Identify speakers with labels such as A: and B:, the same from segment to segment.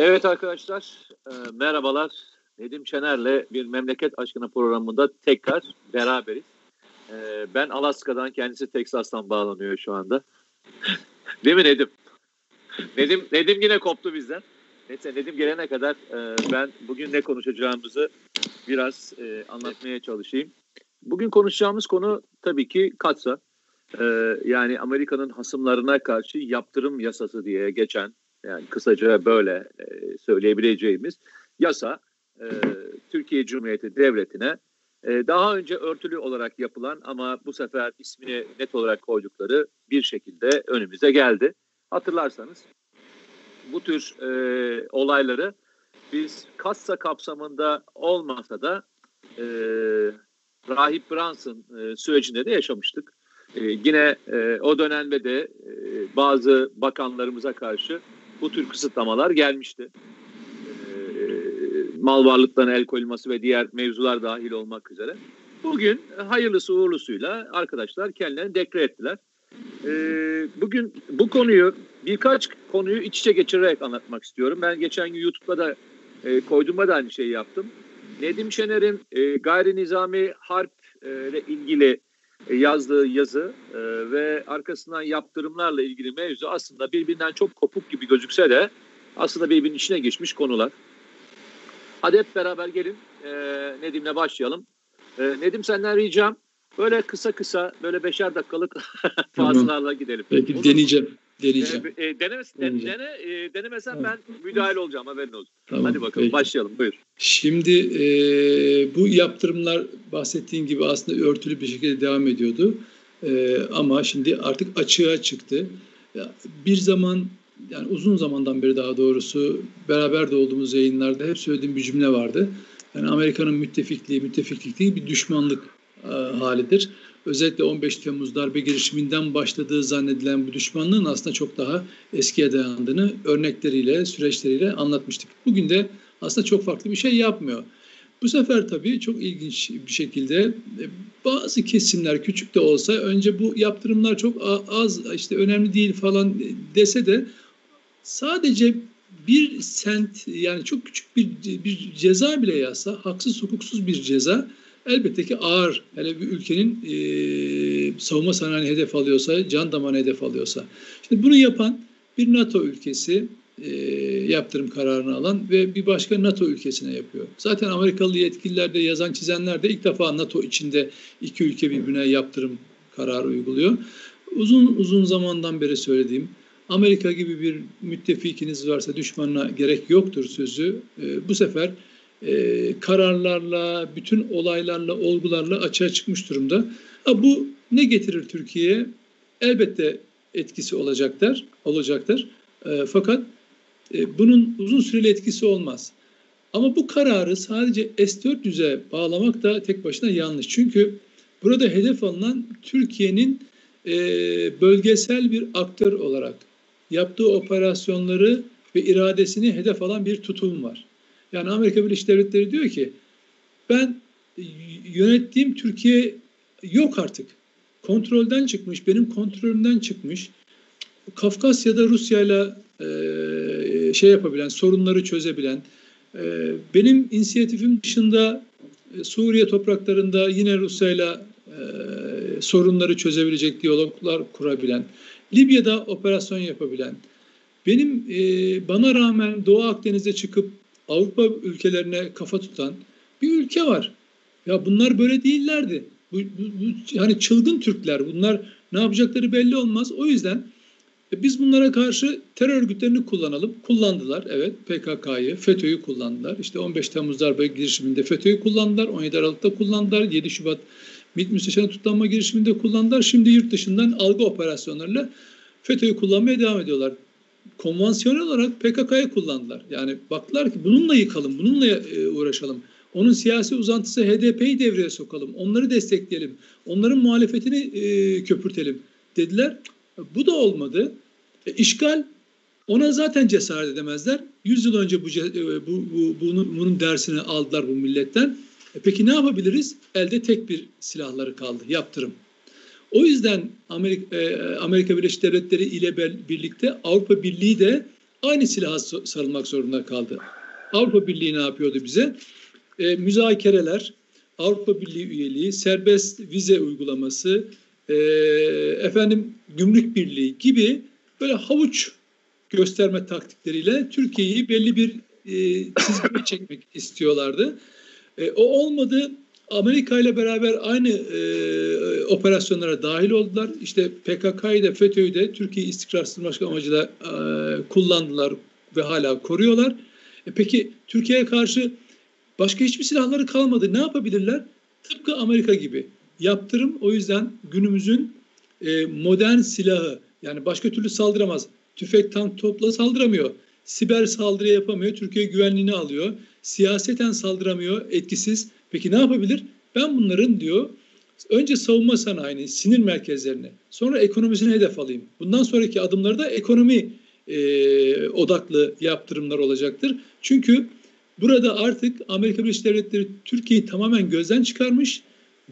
A: Evet arkadaşlar, e, merhabalar. Nedim Şener'le bir memleket aşkına programında tekrar beraberiz. E, ben Alaska'dan, kendisi Teksas'tan bağlanıyor şu anda. Değil mi Nedim? Nedim, Nedim yine koptu bizden. Neyse Nedim gelene kadar e, ben bugün ne konuşacağımızı biraz e, anlatmaya çalışayım. Bugün konuşacağımız konu tabii ki katsa. E, yani Amerika'nın hasımlarına karşı yaptırım yasası diye geçen yani kısaca böyle e, söyleyebileceğimiz yasa e, Türkiye Cumhuriyeti Devleti'ne e, daha önce örtülü olarak yapılan ama bu sefer ismini net olarak koydukları bir şekilde önümüze geldi. Hatırlarsanız bu tür e, olayları biz kassa kapsamında olmasa da e, Rahip Brunson e, sürecinde de yaşamıştık. E, yine e, o dönemde de e, bazı bakanlarımıza karşı bu tür kısıtlamalar gelmişti. E, mal varlıklarına el koyulması ve diğer mevzular dahil olmak üzere. Bugün hayırlısı uğurlusuyla arkadaşlar kendilerini dekre ettiler. E, bugün bu konuyu birkaç konuyu iç içe geçirerek anlatmak istiyorum. Ben geçen gün YouTube'da da e, koyduğumda da aynı şeyi yaptım. Nedim Şener'in e, gayri nizami harp e, ile ilgili yazdığı yazı e, ve arkasından yaptırımlarla ilgili mevzu aslında birbirinden çok kopuk gibi gözükse de aslında birbirinin içine geçmiş konular. Hadi hep beraber gelin e, Nedim'le başlayalım. E, Nedim senden ricam böyle kısa kısa böyle beşer dakikalık fazlalarla gidelim.
B: Peki Olur deneyeceğim. Deneyeceğim.
A: E, e, denemez, deneyeceğim. Dene, e, denemesen tamam. ben müdahil olacağım haberin olsun. Tamam, Hadi bakalım peki. başlayalım buyur.
B: Şimdi e, bu yaptırımlar bahsettiğin gibi aslında örtülü bir şekilde devam ediyordu. E, ama şimdi artık açığa çıktı. Bir zaman yani uzun zamandan beri daha doğrusu beraber de olduğumuz yayınlarda hep söylediğim bir cümle vardı. Yani Amerika'nın müttefikliği, müttefikliği bir düşmanlık e, halidir. Özellikle 15 Temmuz darbe girişiminden başladığı zannedilen bu düşmanlığın aslında çok daha eskiye dayandığını örnekleriyle, süreçleriyle anlatmıştık. Bugün de aslında çok farklı bir şey yapmıyor. Bu sefer tabii çok ilginç bir şekilde e, bazı kesimler küçük de olsa önce bu yaptırımlar çok az işte önemli değil falan dese de sadece bir sent yani çok küçük bir, bir ceza bile yazsa haksız hukuksuz bir ceza elbette ki ağır. Hele bir ülkenin e, savunma sanayini hedef alıyorsa, can damarını hedef alıyorsa. Şimdi bunu yapan bir NATO ülkesi e, yaptırım kararını alan ve bir başka NATO ülkesine yapıyor. Zaten Amerikalı yetkililer de yazan çizenler de ilk defa NATO içinde iki ülke birbirine yaptırım kararı uyguluyor. Uzun uzun zamandan beri söylediğim Amerika gibi bir müttefikiniz varsa düşmanına gerek yoktur sözü e, bu sefer e, kararlarla, bütün olaylarla, olgularla açığa çıkmış durumda. Ha, bu ne getirir Türkiye'ye? Elbette etkisi olacaktır, olacaktır. E, fakat e, bunun uzun süreli etkisi olmaz. Ama bu kararı sadece S-400'e bağlamak da tek başına yanlış. Çünkü burada hedef alınan Türkiye'nin e, bölgesel bir aktör olarak yaptığı operasyonları ve iradesini hedef alan bir tutum var. Yani Amerika Birleşik Devletleri diyor ki ben yönettiğim Türkiye yok artık. Kontrolden çıkmış, benim kontrolümden çıkmış. Kafkasya'da Rusya ile şey yapabilen, sorunları çözebilen, e, benim inisiyatifim dışında e, Suriye topraklarında yine Rusya ile sorunları çözebilecek diyaloglar kurabilen, Libya'da operasyon yapabilen, benim e, bana rağmen Doğu Akdeniz'e çıkıp Avrupa ülkelerine kafa tutan bir ülke var. Ya bunlar böyle değillerdi. Bu, bu, bu hani çılgın Türkler. Bunlar ne yapacakları belli olmaz. O yüzden e, biz bunlara karşı terör örgütlerini kullanalım. Kullandılar evet PKK'yı, FETÖ'yü kullandılar. İşte 15 Temmuz darbe girişiminde FETÖ'yü kullandılar. 17 Aralık'ta kullandılar. 7 Şubat MİT müsteşarı tutanma girişiminde kullandılar. Şimdi yurt dışından algı operasyonlarıyla FETÖ'yü kullanmaya devam ediyorlar konvansiyonel olarak PKK'yı kullandılar. Yani baktılar ki bununla yıkalım, bununla e, uğraşalım. Onun siyasi uzantısı HDP'yi devreye sokalım, onları destekleyelim, onların muhalefetini e, köpürtelim dediler. Bu da olmadı. E, işgal ona zaten cesaret edemezler. Yüz yıl önce bu, e, bu, bu bunun, bunun dersini aldılar bu milletten. E peki ne yapabiliriz? Elde tek bir silahları kaldı, yaptırım. O yüzden Amerika, e, Amerika Birleşik Devletleri ile birlikte Avrupa Birliği de aynı silaha sarılmak zorunda kaldı. Avrupa Birliği ne yapıyordu bize? E, müzakereler, Avrupa Birliği üyeliği, serbest vize uygulaması, e, efendim gümrük birliği gibi böyle havuç gösterme taktikleriyle Türkiye'yi belli bir e, çizgiye çekmek istiyorlardı. E, o olmadı. Amerika ile beraber aynı e, operasyonlara dahil oldular. İşte PKK'yı da FETÖ'yü de Türkiye istikrarsızlaştırmak amacıyla e, kullandılar ve hala koruyorlar. E, peki Türkiye'ye karşı başka hiçbir silahları kalmadı. Ne yapabilirler? Tıpkı Amerika gibi. Yaptırım o yüzden günümüzün e, modern silahı yani başka türlü saldıramaz. Tüfek, tank, topla saldıramıyor. Siber saldırı yapamıyor. Türkiye güvenliğini alıyor. Siyaseten saldıramıyor. Etkisiz. Peki ne yapabilir? Ben bunların diyor önce savunma sanayini, sinir merkezlerini, sonra ekonomisine hedef alayım. Bundan sonraki adımları da ekonomi e, odaklı yaptırımlar olacaktır. Çünkü burada artık Amerika Birleşik Devletleri Türkiye'yi tamamen gözden çıkarmış,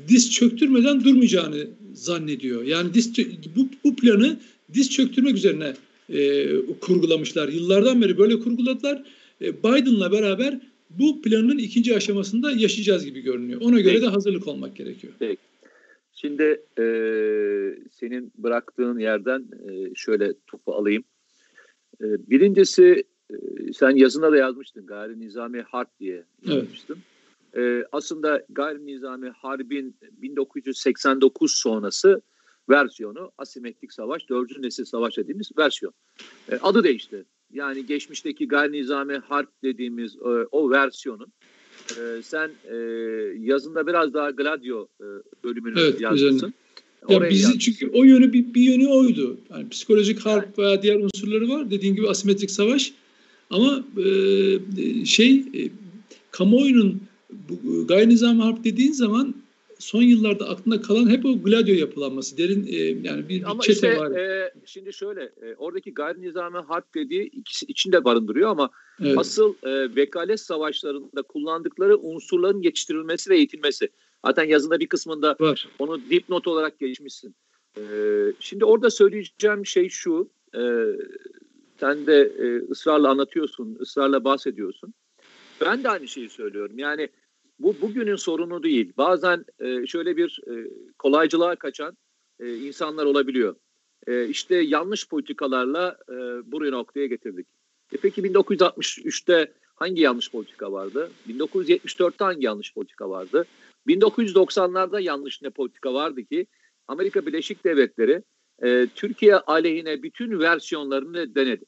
B: diz çöktürmeden durmayacağını zannediyor. Yani diz, bu, bu planı diz çöktürmek üzerine e, kurgulamışlar. Yıllardan beri böyle kurguladılar. E, Biden'la beraber bu planın ikinci aşamasında yaşayacağız gibi görünüyor. Ona göre de hazırlık olmak gerekiyor.
A: Peki. Şimdi e, senin bıraktığın yerden e, şöyle topu alayım. E, birincisi e, sen yazına da yazmıştın gayri nizami harp diye yazmıştın. Evet. E, aslında gayri nizami harbin 1989 sonrası versiyonu asimetrik savaş, dördüncü nesil savaş dediğimiz versiyon. E, adı değişti. Yani geçmişteki gayri nizami harp dediğimiz e, o versiyonun e, sen e, yazında biraz daha Gladio e, bölümünü evet, yazmışsın.
B: Ya bizi yazmışsın. çünkü o yönü bir, bir yönü oydu. Yani psikolojik harp veya diğer unsurları var. Dediğin gibi asimetrik savaş. Ama e, şey e, kamuoyunun bu, gayri nizami harp dediğin zaman son yıllarda aklında kalan hep o Gladio yapılanması. Derin e, yani bir,
A: ama çete işte, var. E, şimdi şöyle e, oradaki gayri nizami harp dediği ikisi içinde barındırıyor ama evet. asıl e, vekalet savaşlarında kullandıkları unsurların yetiştirilmesi ve eğitilmesi. Zaten yazında bir kısmında var. onu dipnot olarak geçmişsin. E, şimdi orada söyleyeceğim şey şu. E, sen de e, ısrarla anlatıyorsun, ısrarla bahsediyorsun. Ben de aynı şeyi söylüyorum. Yani bu bugünün sorunu değil. Bazen e, şöyle bir e, kolaycılığa kaçan e, insanlar olabiliyor. E, işte yanlış politikalarla e, buraya noktaya getirdik. E peki 1963'te hangi yanlış politika vardı? 1974'te hangi yanlış politika vardı? 1990'larda yanlış ne politika vardı ki Amerika Birleşik Devletleri e, Türkiye aleyhine bütün versiyonlarını denedi.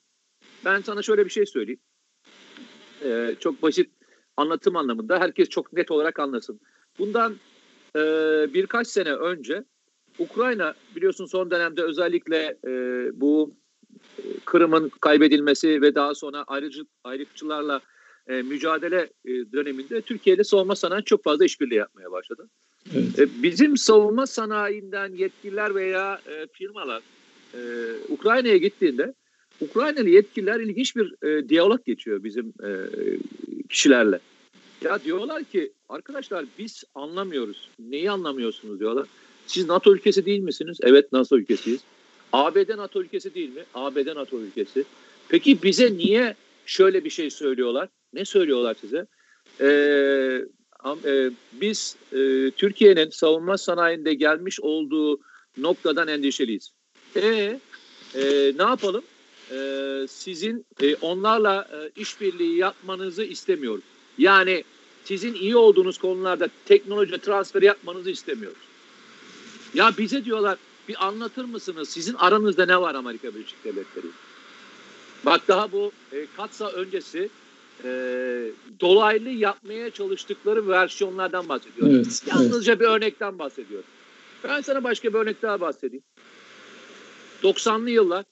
A: Ben sana şöyle bir şey söyleyeyim. E, çok basit anlatım anlamında herkes çok net olarak anlasın. Bundan e, birkaç sene önce Ukrayna biliyorsun son dönemde özellikle e, bu e, Kırım'ın kaybedilmesi ve daha sonra ayrıcı, ayrıkçılarla e, mücadele e, döneminde Türkiye'de savunma sanayi çok fazla işbirliği yapmaya başladı. Evet. E, bizim savunma sanayinden yetkililer veya e, firmalar e, Ukrayna'ya gittiğinde Ukraynalı yetkililer ilginç bir e, diyalog geçiyor bizim e, kişilerle. Ya diyorlar ki arkadaşlar biz anlamıyoruz. Neyi anlamıyorsunuz diyorlar. Siz NATO ülkesi değil misiniz? Evet NATO ülkesiyiz. ABD NATO ülkesi değil mi? ABD NATO ülkesi. Peki bize niye şöyle bir şey söylüyorlar? Ne söylüyorlar size? Ee, e, biz e, Türkiye'nin savunma sanayinde gelmiş olduğu noktadan endişeliyiz. E, e ne yapalım? E, sizin e, onlarla e, işbirliği yapmanızı istemiyoruz. Yani sizin iyi olduğunuz konularda teknoloji transferi yapmanızı istemiyoruz. Ya bize diyorlar bir anlatır mısınız sizin aranızda ne var Amerika Birleşik Devletleri? Bak daha bu e, Katsa öncesi e, dolaylı yapmaya çalıştıkları versiyonlardan bahsediyorum. Evet, Yalnızca evet. bir örnekten bahsediyorum. Ben sana başka bir örnek daha bahsedeyim. 90'lı yıllar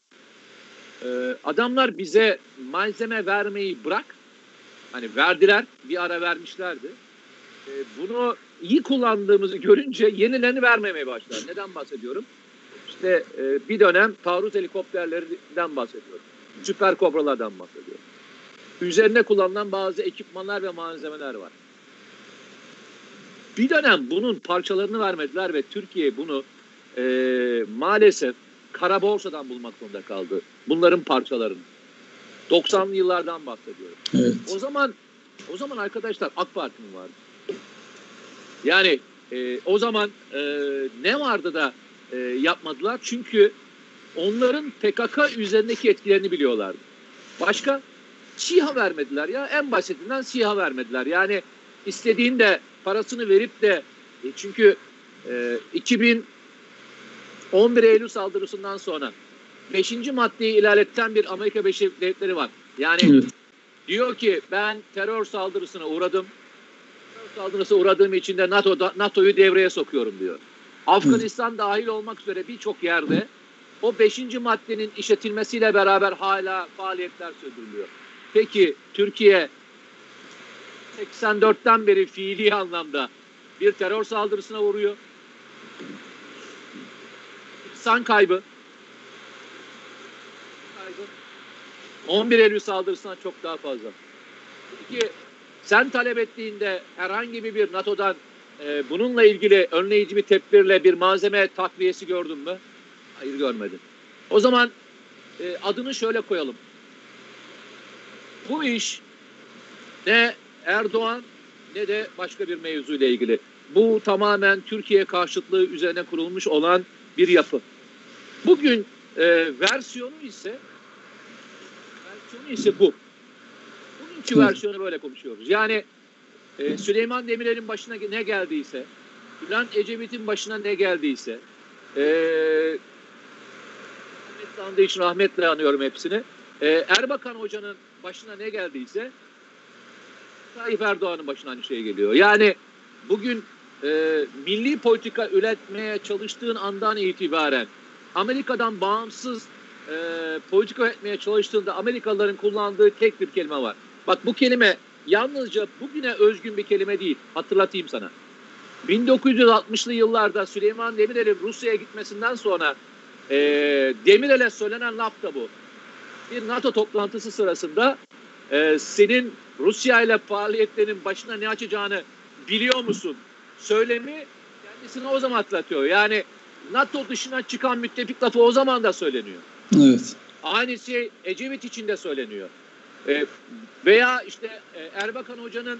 A: ee, adamlar bize malzeme vermeyi bırak. Hani verdiler, bir ara vermişlerdi. Ee, bunu iyi kullandığımızı görünce yenilerini vermemeye başlar. Neden bahsediyorum? İşte e, bir dönem taarruz helikopterlerinden bahsediyorum. Süper kobralardan bahsediyorum. Üzerine kullanılan bazı ekipmanlar ve malzemeler var. Bir dönem bunun parçalarını vermediler ve Türkiye bunu e, maalesef kara borsadan bulmak zorunda kaldı. Bunların parçalarını. 90'lı yıllardan bahsediyorum.
B: Evet.
A: O zaman o zaman arkadaşlar AK Parti mi vardı? Yani e, o zaman e, ne vardı da e, yapmadılar? Çünkü onların PKK üzerindeki etkilerini biliyorlardı. Başka SİHA vermediler ya. En basitinden SİHA vermediler. Yani istediğinde parasını verip de e, çünkü e, 2011 Eylül saldırısından sonra 5. maddeyi ilerletten bir Amerika Birleşik Devletleri var. Yani
B: Evet.
A: diyor ki ben terör saldırısına uğradım. Terör saldırısına uğradığım için de NATO NATO'yu devreye sokuyorum diyor. Afganistan dahil olmak üzere birçok yerde o 5. maddenin işletilmesiyle beraber hala faaliyetler sürdürülüyor. Peki Türkiye 84'ten beri fiili anlamda bir terör saldırısına uğruyor. Kaybı. kaybı. 11 Eylül saldırısından çok daha fazla. Peki sen talep ettiğinde herhangi bir NATO'dan e, bununla ilgili önleyici bir tedbirle bir malzeme takviyesi gördün mü? Hayır görmedim. O zaman e, adını şöyle koyalım. Bu iş ne Erdoğan ne de başka bir mevzuyla ilgili. Bu tamamen Türkiye karşıtlığı üzerine kurulmuş olan bir yapı. Bugün e, versiyonu ise versiyonu ise bu. Bugünkü versiyonu böyle konuşuyoruz. Yani e, Süleyman Demirel'in başına ne geldiyse, Bülent Ecevit'in başına ne geldiyse, e, rahmetli andığı için rahmetle anıyorum hepsini. E, Erbakan Hoca'nın başına ne geldiyse Tayyip Erdoğan'ın başına aynı şey geliyor. Yani bugün e, milli politika üretmeye çalıştığın andan itibaren Amerika'dan bağımsız e, politika üretmeye çalıştığında Amerikalıların kullandığı tek bir kelime var. Bak bu kelime yalnızca bugüne özgün bir kelime değil. Hatırlatayım sana. 1960'lı yıllarda Süleyman Demirel'in Rusya'ya gitmesinden sonra e, Demirel'e söylenen laf da bu. Bir NATO toplantısı sırasında e, senin Rusya ile faaliyetlerin başına ne açacağını biliyor musun? Söylemi kendisine o zaman hatırlatıyor. Yani NATO dışına çıkan müttefik lafı o zaman da söyleniyor.
B: Evet.
A: Aynı şey Ecevit için de söyleniyor. E, veya işte e, Erbakan Hoca'nın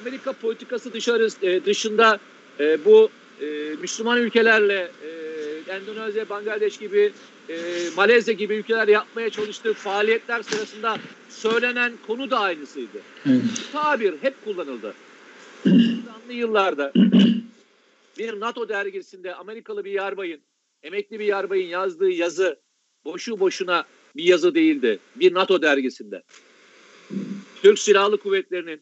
A: Amerika politikası dışarı e, dışında e, bu e, Müslüman ülkelerle e, Endonezya, Bangladeş gibi e, Malezya gibi ülkeler yapmaya çalıştığı faaliyetler sırasında söylenen konu da aynısıydı.
B: evet.
A: Tabir hep kullanıldı. 90'lı yıllarda bir NATO dergisinde Amerikalı bir yarbayın, emekli bir yarbayın yazdığı yazı boşu boşuna bir yazı değildi. Bir NATO dergisinde. Türk Silahlı Kuvvetleri'nin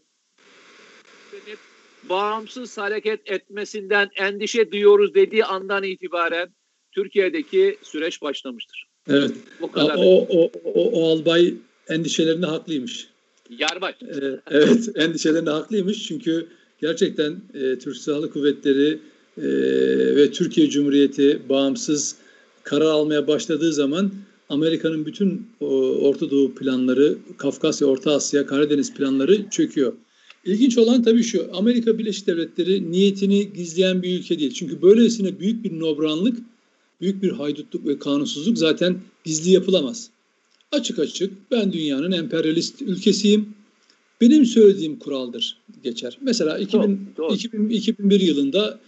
A: bağımsız hareket etmesinden endişe duyuyoruz dediği andan itibaren Türkiye'deki süreç başlamıştır.
B: Evet. O,
A: kadar.
B: o, o, o albay endişelerinde haklıymış.
A: Yarbay.
B: Ee, evet, endişelerinde haklıymış çünkü gerçekten e, Türk Silahlı Kuvvetleri e, ve Türkiye Cumhuriyeti bağımsız karar almaya başladığı zaman Amerika'nın bütün Orta Doğu planları, Kafkasya, Orta Asya, Karadeniz planları çöküyor. İlginç olan tabii şu, Amerika Birleşik Devletleri niyetini gizleyen bir ülke değil. Çünkü böylesine büyük bir nobranlık, büyük bir haydutluk ve kanunsuzluk zaten gizli yapılamaz. Açık açık ben dünyanın emperyalist ülkesiyim. Benim söylediğim kuraldır geçer. Mesela 2000,
A: Doğru, doğru.
B: 2000 2001 yılında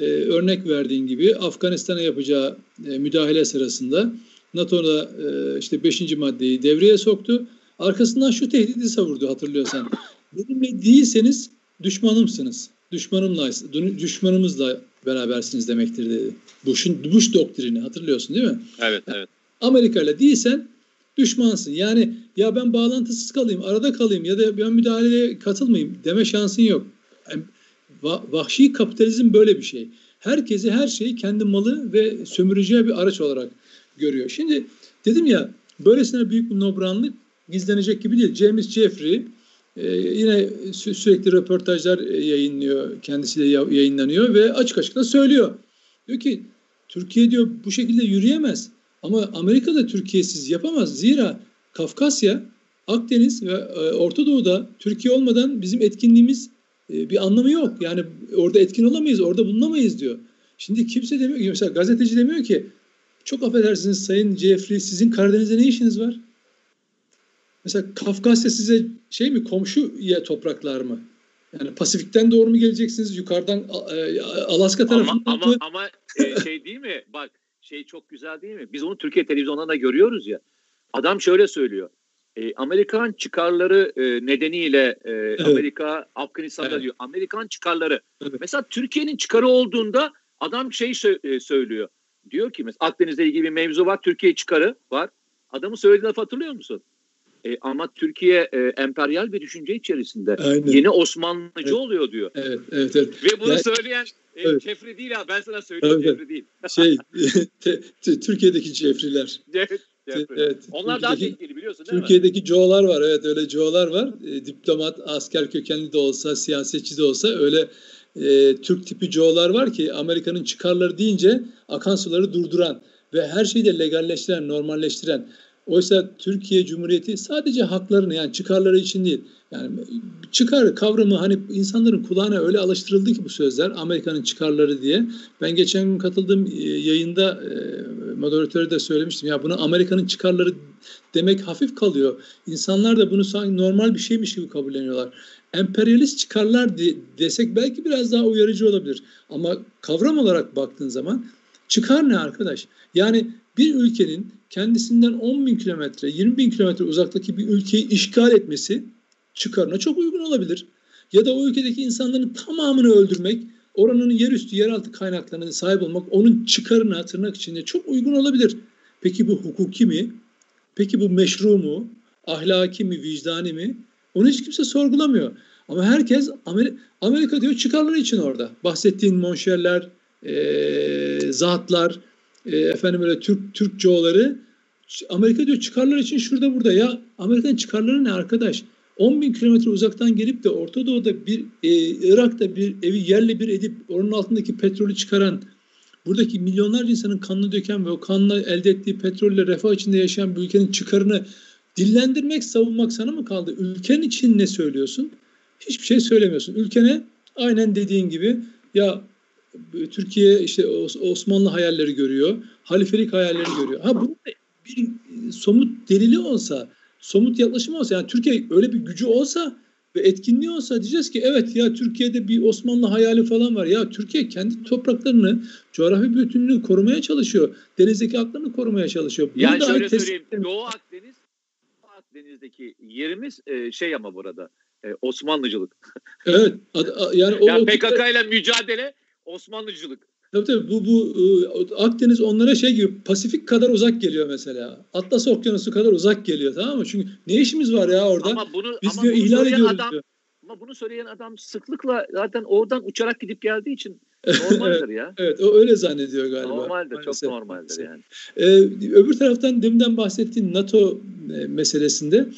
B: e, örnek verdiğin gibi Afganistan'a yapacağı e, müdahale sırasında NATO'da e, işte 5. maddeyi devreye soktu. Arkasından şu tehdidi savurdu hatırlıyorsan. Benimle değilseniz düşmanımsınız. Düşmanımla, düşmanımızla berabersiniz demektir dedi. Bush'un Bush doktrini hatırlıyorsun değil mi?
A: Evet, evet.
B: Amerika ile değilsen düşmansın. Yani ya ben bağlantısız kalayım, arada kalayım ya da ben müdahaleye katılmayayım deme şansın yok. Yani vahşi kapitalizm böyle bir şey. Herkesi her şeyi kendi malı ve sömüreceği bir araç olarak görüyor. Şimdi dedim ya böylesine büyük bir nobranlık gizlenecek gibi değil. James Jeffrey e, yine sü- sürekli röportajlar e, yayınlıyor, kendisiyle ya- yayınlanıyor ve açık açık da söylüyor. Diyor ki Türkiye diyor bu şekilde yürüyemez. Ama Amerika da Türkiye'siz yapamaz. Zira Kafkasya, Akdeniz ve e, Orta Doğu'da Türkiye olmadan bizim etkinliğimiz e, bir anlamı yok. Yani orada etkin olamayız, orada bulunamayız diyor. Şimdi kimse demiyor ki, mesela gazeteci demiyor ki çok affedersiniz Sayın Jeffrey sizin Karadeniz'de ne işiniz var? Mesela Kafkasya size şey mi komşu ya topraklar mı? Yani Pasifik'ten doğru mu geleceksiniz? Yukarıdan e, Alaska tarafından
A: ama, ama, ama e, şey değil mi? Bak şey çok güzel değil mi? Biz onu Türkiye televizyonlarında da görüyoruz ya. Adam şöyle söylüyor. E, Amerikan çıkarları e, nedeniyle e, evet. Amerika Afganistan'da evet. diyor. Amerikan çıkarları. Evet. Mesela Türkiye'nin çıkarı olduğunda adam şey sö- e, söylüyor. Diyor ki mesela Akdeniz'le ilgili bir mevzu var. Türkiye çıkarı var. Adamın söylediği lafı hatırlıyor musun? E, ama Türkiye e, emperyal bir düşünce içerisinde. Aynen. Yeni Osmanlıcı evet. oluyor diyor.
B: Evet, evet, evet.
A: Ve bunu yani, söyleyen e, evet. Cefri değil ha. Ben sana söyleyeyim evet. Cefri değil.
B: Şey, te, te, Türkiye'deki Cefriler.
A: Evet. Evet. Onlar daha tehlikeli biliyorsun değil
B: Türkiye'deki mi? Joe'lar var. Evet öyle Joe'lar var. E, diplomat, asker kökenli de olsa, siyasetçi de olsa öyle e, Türk tipi Joe'lar var ki Amerika'nın çıkarları deyince akan suları durduran ve her şeyi de legalleştiren, normalleştiren. Oysa Türkiye Cumhuriyeti sadece haklarını yani çıkarları için değil. Yani çıkar kavramı hani insanların kulağına öyle alıştırıldı ki bu sözler Amerika'nın çıkarları diye. Ben geçen gün katıldığım e, yayında e, moderatöre de söylemiştim. Ya bunu Amerika'nın çıkarları demek hafif kalıyor. İnsanlar da bunu sanki normal bir şeymiş gibi kabulleniyorlar. Emperyalist çıkarlar de, desek belki biraz daha uyarıcı olabilir. Ama kavram olarak baktığın zaman çıkar ne arkadaş? Yani bir ülkenin kendisinden 10 bin kilometre, 20 bin kilometre uzaktaki bir ülkeyi işgal etmesi çıkarına çok uygun olabilir. Ya da o ülkedeki insanların tamamını öldürmek, oranın yerüstü, yeraltı kaynaklarına sahip olmak onun çıkarına tırnak içinde çok uygun olabilir. Peki bu hukuki mi? Peki bu meşru mu? Ahlaki mi, vicdani mi? Onu hiç kimse sorgulamıyor. Ama herkes Amerika, Amerika diyor çıkarları için orada. Bahsettiğin monşerler, e, zatlar, e, efendim öyle Türk Türk Joe'ları Amerika diyor çıkarlar için şurada burada. Ya Amerika'nın çıkarları ne arkadaş? 10 bin kilometre uzaktan gelip de Orta Doğu'da bir e, Irak'ta bir evi yerle bir edip onun altındaki petrolü çıkaran buradaki milyonlarca insanın kanını döken ve o kanla elde ettiği petrolle refah içinde yaşayan bir ülkenin çıkarını dillendirmek, savunmak sana mı kaldı? Ülkenin için ne söylüyorsun? Hiçbir şey söylemiyorsun. Ülkene aynen dediğin gibi ya Türkiye işte Osmanlı hayalleri görüyor, halifelik hayalleri görüyor. Ha bunun bir somut delili olsa, somut yaklaşımı olsa yani Türkiye öyle bir gücü olsa ve etkinliği olsa diyeceğiz ki evet ya Türkiye'de bir Osmanlı hayali falan var. Ya Türkiye kendi topraklarını, coğrafi bütünlüğünü korumaya çalışıyor. Denizdeki haklarını korumaya çalışıyor.
A: Bunu yani şöyle söyleyeyim. Doğu Akdeniz, Doğu Akdeniz'deki yerimiz e, şey ama burada e, Osmanlıcılık.
B: Evet. yani o,
A: yani PKK ile mücadele Osmanlıcılık.
B: Tabii tabii bu, bu e, Akdeniz onlara şey gibi Pasifik kadar uzak geliyor mesela. Atlas Okyanusu kadar uzak geliyor tamam mı? Çünkü ne işimiz var ya orada? Ama bunu, Biz ama diyor, bunu ihlal ediyoruz
A: adam, diyor. Ama bunu söyleyen adam sıklıkla zaten oradan uçarak gidip geldiği için normaldir ya.
B: evet o öyle zannediyor galiba.
A: Normaldir maalesef. çok normaldir yani.
B: Ee, öbür taraftan deminden bahsettiğin NATO e, meselesinde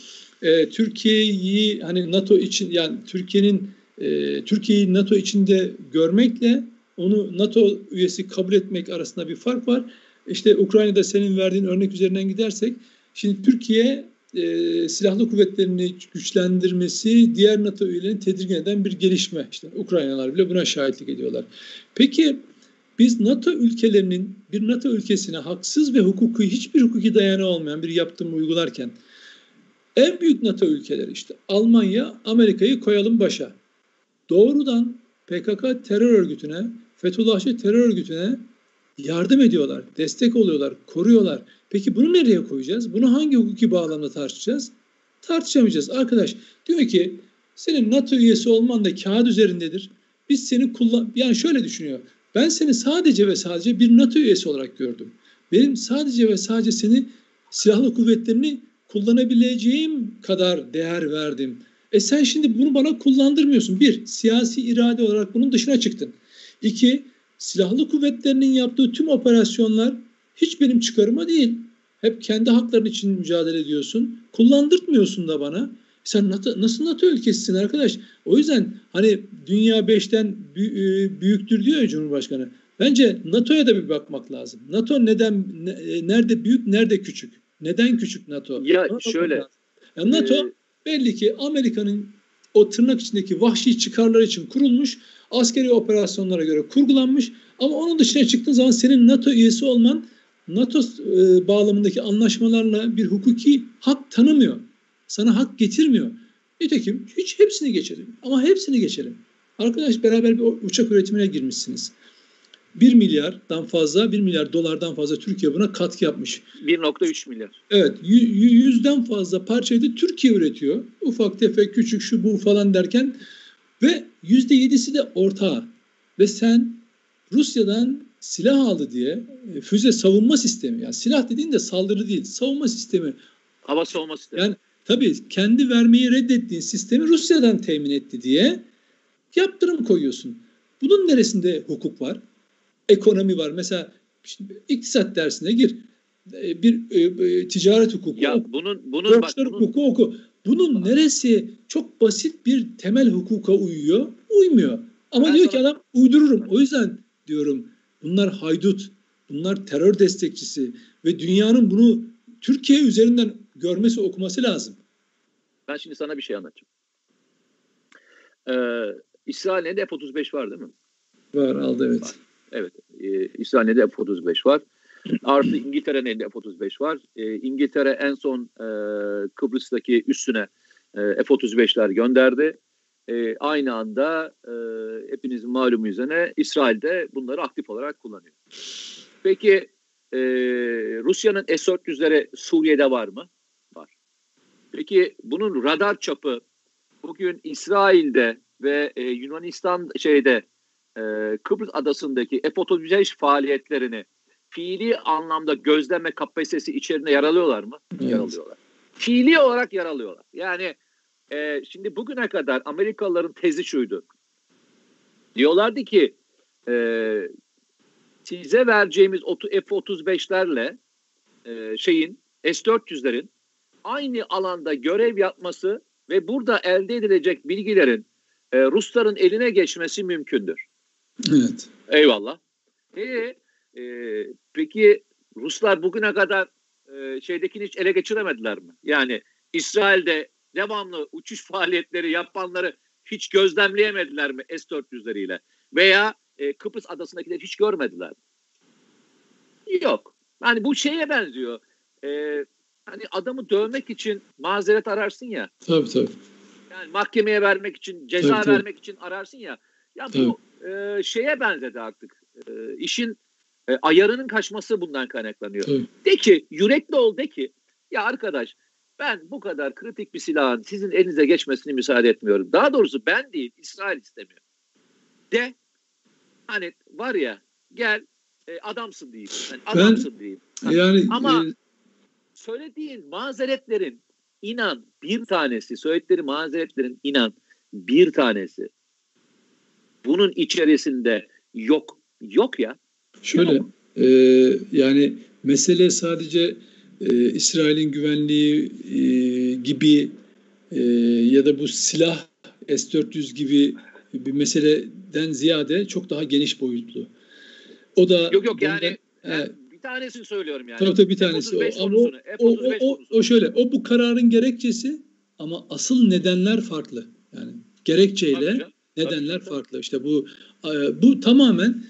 B: e, Türkiye'yi hani NATO için yani Türkiye'nin e, Türkiye'yi NATO içinde görmekle onu NATO üyesi kabul etmek arasında bir fark var. İşte Ukrayna'da senin verdiğin örnek üzerinden gidersek, şimdi Türkiye e, silahlı kuvvetlerini güçlendirmesi diğer NATO üyelerini tedirgin eden bir gelişme. İşte Ukraynalar bile buna şahitlik ediyorlar. Peki biz NATO ülkelerinin bir NATO ülkesine haksız ve hukuki hiçbir hukuki dayanağı olmayan bir yaptırımı uygularken en büyük NATO ülkeleri işte Almanya, Amerika'yı koyalım başa. Doğrudan PKK terör örgütüne Fethullahçı terör örgütüne yardım ediyorlar, destek oluyorlar, koruyorlar. Peki bunu nereye koyacağız? Bunu hangi hukuki bağlamda tartışacağız? Tartışamayacağız. Arkadaş diyor ki senin NATO üyesi olman da kağıt üzerindedir. Biz seni kullan... Yani şöyle düşünüyor. Ben seni sadece ve sadece bir NATO üyesi olarak gördüm. Benim sadece ve sadece seni silahlı kuvvetlerini kullanabileceğim kadar değer verdim. E sen şimdi bunu bana kullandırmıyorsun. Bir, siyasi irade olarak bunun dışına çıktın. İki, silahlı kuvvetlerinin yaptığı tüm operasyonlar hiç benim çıkarıma değil. Hep kendi hakların için mücadele ediyorsun. Kullandırtmıyorsun da bana. Sen NATO, nasıl NATO ülkesisin arkadaş? O yüzden hani dünya beşten e, büyüktür diyor ya Cumhurbaşkanı. Bence NATO'ya da bir bakmak lazım. NATO neden e, nerede büyük, nerede küçük? Neden küçük NATO?
A: Ya Ona şöyle.
B: Yani NATO e, belli ki Amerika'nın o tırnak içindeki vahşi çıkarlar için kurulmuş askeri operasyonlara göre kurgulanmış ama onun dışına çıktığın zaman senin NATO üyesi olman NATO e, bağlamındaki anlaşmalarla bir hukuki hak tanımıyor. sana hak getirmiyor. Nitekim hiç hepsini geçelim ama hepsini geçelim. Arkadaş beraber bir uçak üretimine girmişsiniz. 1 milyardan fazla, 1 milyar dolardan fazla Türkiye buna katkı yapmış.
A: 1.3 milyar.
B: Evet, yüzden fazla parçayı da Türkiye üretiyor. Ufak tefek, küçük şu bu falan derken ve yüzde yedisi de ortağı. Ve sen Rusya'dan silah aldı diye e, füze savunma sistemi yani silah dediğin de saldırı değil savunma sistemi.
A: Hava savunma sistemi.
B: Yani tabii kendi vermeyi reddettiğin sistemi Rusya'dan temin etti diye yaptırım koyuyorsun. Bunun neresinde hukuk var? Ekonomi var. Mesela şimdi iktisat dersine gir. E, bir e, e, ticaret hukuku
A: ya
B: oku.
A: bunun bunun
B: bak, bunun, hukuku oku. Bunun neresi çok basit bir temel hukuka uyuyor? Uymuyor. Ama ben diyor sana... ki adam uydururum. O yüzden diyorum bunlar haydut, bunlar terör destekçisi ve dünyanın bunu Türkiye üzerinden görmesi, okuması lazım.
A: Ben şimdi sana bir şey anlatacağım. Ee, İsrail'de F-35 var değil mi?
B: Var, aldı evet.
A: Var. Evet, e, İsrail'de F-35 var. Artı İngiltere'nin F-35 var. E, İngiltere en son e, Kıbrıs'taki üstüne e, F-35'ler gönderdi. E, aynı anda e, hepinizin malumu üzerine İsrail'de bunları aktif olarak kullanıyor. Peki e, Rusya'nın S-400'leri Suriye'de var mı? Var. Peki bunun radar çapı bugün İsrail'de ve e, Yunanistan şeyde e, Kıbrıs adasındaki F-35 faaliyetlerini fiili anlamda gözleme kapasitesi içerisinde yer alıyorlar mı? Evet. Yer alıyorlar. Fiili olarak yer alıyorlar. Yani e, şimdi bugüne kadar Amerikalıların tezi şuydu. Diyorlardı ki e, size vereceğimiz F-35'lerle e, şeyin S-400'lerin aynı alanda görev yapması ve burada elde edilecek bilgilerin e, Rusların eline geçmesi mümkündür.
B: Evet.
A: Eyvallah. E, e, peki Ruslar bugüne kadar e, şeydekini hiç ele geçiremediler mi? Yani İsrail'de devamlı uçuş faaliyetleri yapanları hiç gözlemleyemediler mi S-400'leriyle? Veya e, Kıbrıs adasındakileri hiç görmediler mi? Yok. Yani bu şeye benziyor. E, hani adamı dövmek için mazeret ararsın ya.
B: Tabii tabii.
A: Yani mahkemeye vermek için, ceza tabii, vermek tabii. için ararsın ya. Ya bu e, şeye benzedi artık. E, işin e, ayarının kaçması bundan kaynaklanıyor. Tabii. De ki yürekli ol de ki ya arkadaş ben bu kadar kritik bir silahın sizin elinize geçmesini müsaade etmiyorum. Daha doğrusu ben değil İsrail istemiyor. De hani var ya gel e, adamsın diyeyim. Yani adamsın ben, diyeyim.
B: Yani,
A: Ama e, söylediğin mazeretlerin inan bir tanesi söyledikleri mazeretlerin inan bir tanesi bunun içerisinde yok. Yok ya.
B: Şöyle e, yani mesele sadece e, İsrail'in güvenliği e, gibi e, ya da bu silah S-400 gibi bir meseleden ziyade çok daha geniş boyutlu. O da
A: yok yok yani, yani bir tanesini söylüyorum yani.
B: Tabii tabii bir tanesi o. Ama o, o, o, o şöyle o bu kararın gerekçesi ama asıl nedenler farklı. Yani gerekçeyle nedenler tabii, farklı. İşte bu e, bu tamamen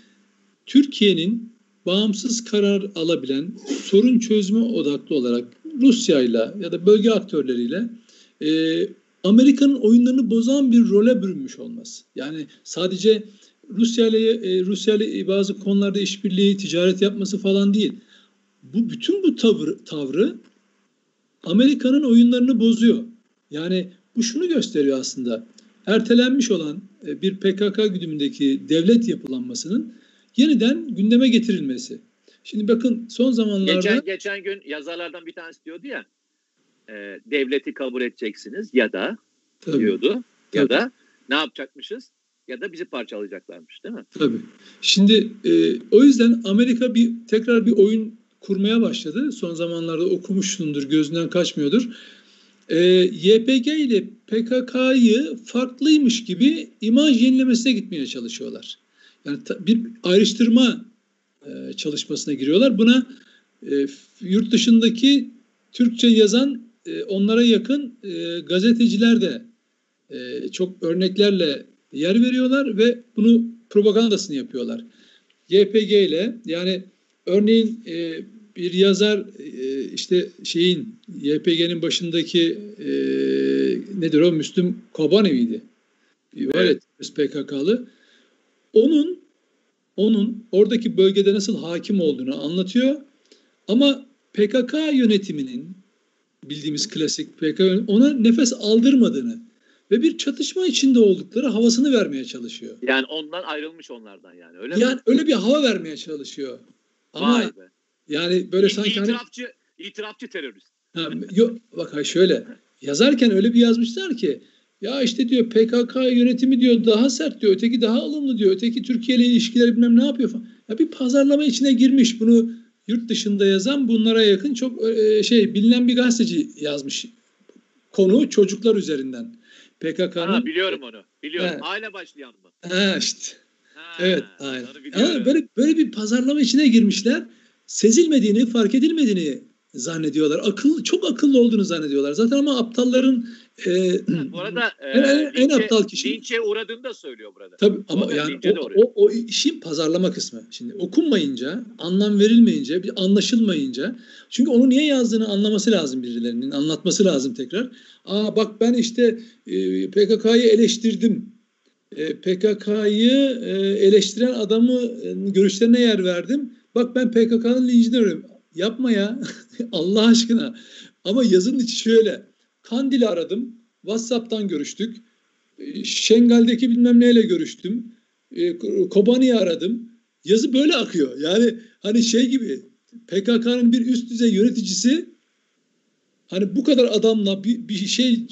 B: Türkiye'nin bağımsız karar alabilen, sorun çözme odaklı olarak Rusya ile ya da bölge aktörleriyle e, Amerika'nın oyunlarını bozan bir role bürünmüş olması. Yani sadece Rusya ile e, Rusya ile bazı konularda işbirliği, ticaret yapması falan değil. Bu bütün bu tavır, tavrı Amerika'nın oyunlarını bozuyor. Yani bu şunu gösteriyor aslında. Ertelenmiş olan e, bir PKK güdümündeki devlet yapılanmasının yeniden gündeme getirilmesi. Şimdi bakın son zamanlarda...
A: Geçen, geçen gün yazarlardan bir tanesi diyordu ya, e, devleti kabul edeceksiniz ya da Tabii. diyordu Tabii. ya da ne yapacakmışız ya da bizi parçalayacaklarmış değil mi?
B: Tabii. Şimdi e, o yüzden Amerika bir tekrar bir oyun kurmaya başladı. Son zamanlarda okumuşsundur, gözünden kaçmıyordur. E, YPG ile PKK'yı farklıymış gibi imaj yenilemesine gitmeye çalışıyorlar. Yani bir ayrıştırma e, çalışmasına giriyorlar. Buna e, yurt dışındaki Türkçe yazan e, onlara yakın e, gazeteciler de e, çok örneklerle yer veriyorlar ve bunu propagandasını yapıyorlar. YPG ile yani örneğin e, bir yazar e, işte şeyin YPG'nin başındaki e, nedir o Müslüm Kobanevi'ydi. Var evet. PKK'lı. Onun onun oradaki bölgede nasıl hakim olduğunu anlatıyor. Ama PKK yönetiminin bildiğimiz klasik PKK ona nefes aldırmadığını ve bir çatışma içinde oldukları havasını vermeye çalışıyor.
A: Yani ondan ayrılmış onlardan yani öyle
B: yani
A: mi?
B: öyle bir hava vermeye çalışıyor. Ama Vay be. yani böyle sanki
A: itirafçı, hani, itirafçı terörist.
B: Ha, yok bak şöyle yazarken öyle bir yazmışlar ki ya işte diyor PKK yönetimi diyor daha sert diyor. Öteki daha alımlı diyor. Öteki Türkiye ile ilişkiler bilmem ne yapıyor falan. Ya bir pazarlama içine girmiş. Bunu yurt dışında yazan bunlara yakın çok e, şey bilinen bir gazeteci yazmış. Konu çocuklar üzerinden. PKK'nın
A: biliyorum onu. Biliyorum. He. Aile başlayan mı?
B: Ha işte. Ha, evet, aynen. Ama böyle böyle bir pazarlama içine girmişler. Sezilmediğini, fark edilmediğini zannediyorlar. Akıl çok akıllı olduğunu zannediyorlar. Zaten ama aptalların
A: e, Bu arada e, en, en, linçe, en aptal kişi linçe uğradığını da söylüyor burada.
B: Tabii ama yani o, o, o işin pazarlama kısmı. Şimdi okunmayınca, anlam verilmeyince, bir anlaşılmayınca çünkü onu niye yazdığını anlaması lazım birilerinin, anlatması lazım tekrar. Aa bak ben işte e, PKK'yı eleştirdim. E, PKK'yı e, eleştiren adamı e, görüşlerine yer verdim. Bak ben PKK'nın lincini. Yapma ya. Allah aşkına. Ama yazının içi şöyle. Kandil'i aradım. WhatsApp'tan görüştük. Ee, Şengal'deki bilmem neyle görüştüm. Ee, Kobani'yi aradım. Yazı böyle akıyor. Yani hani şey gibi PKK'nın bir üst düzey yöneticisi hani bu kadar adamla bir, bir şey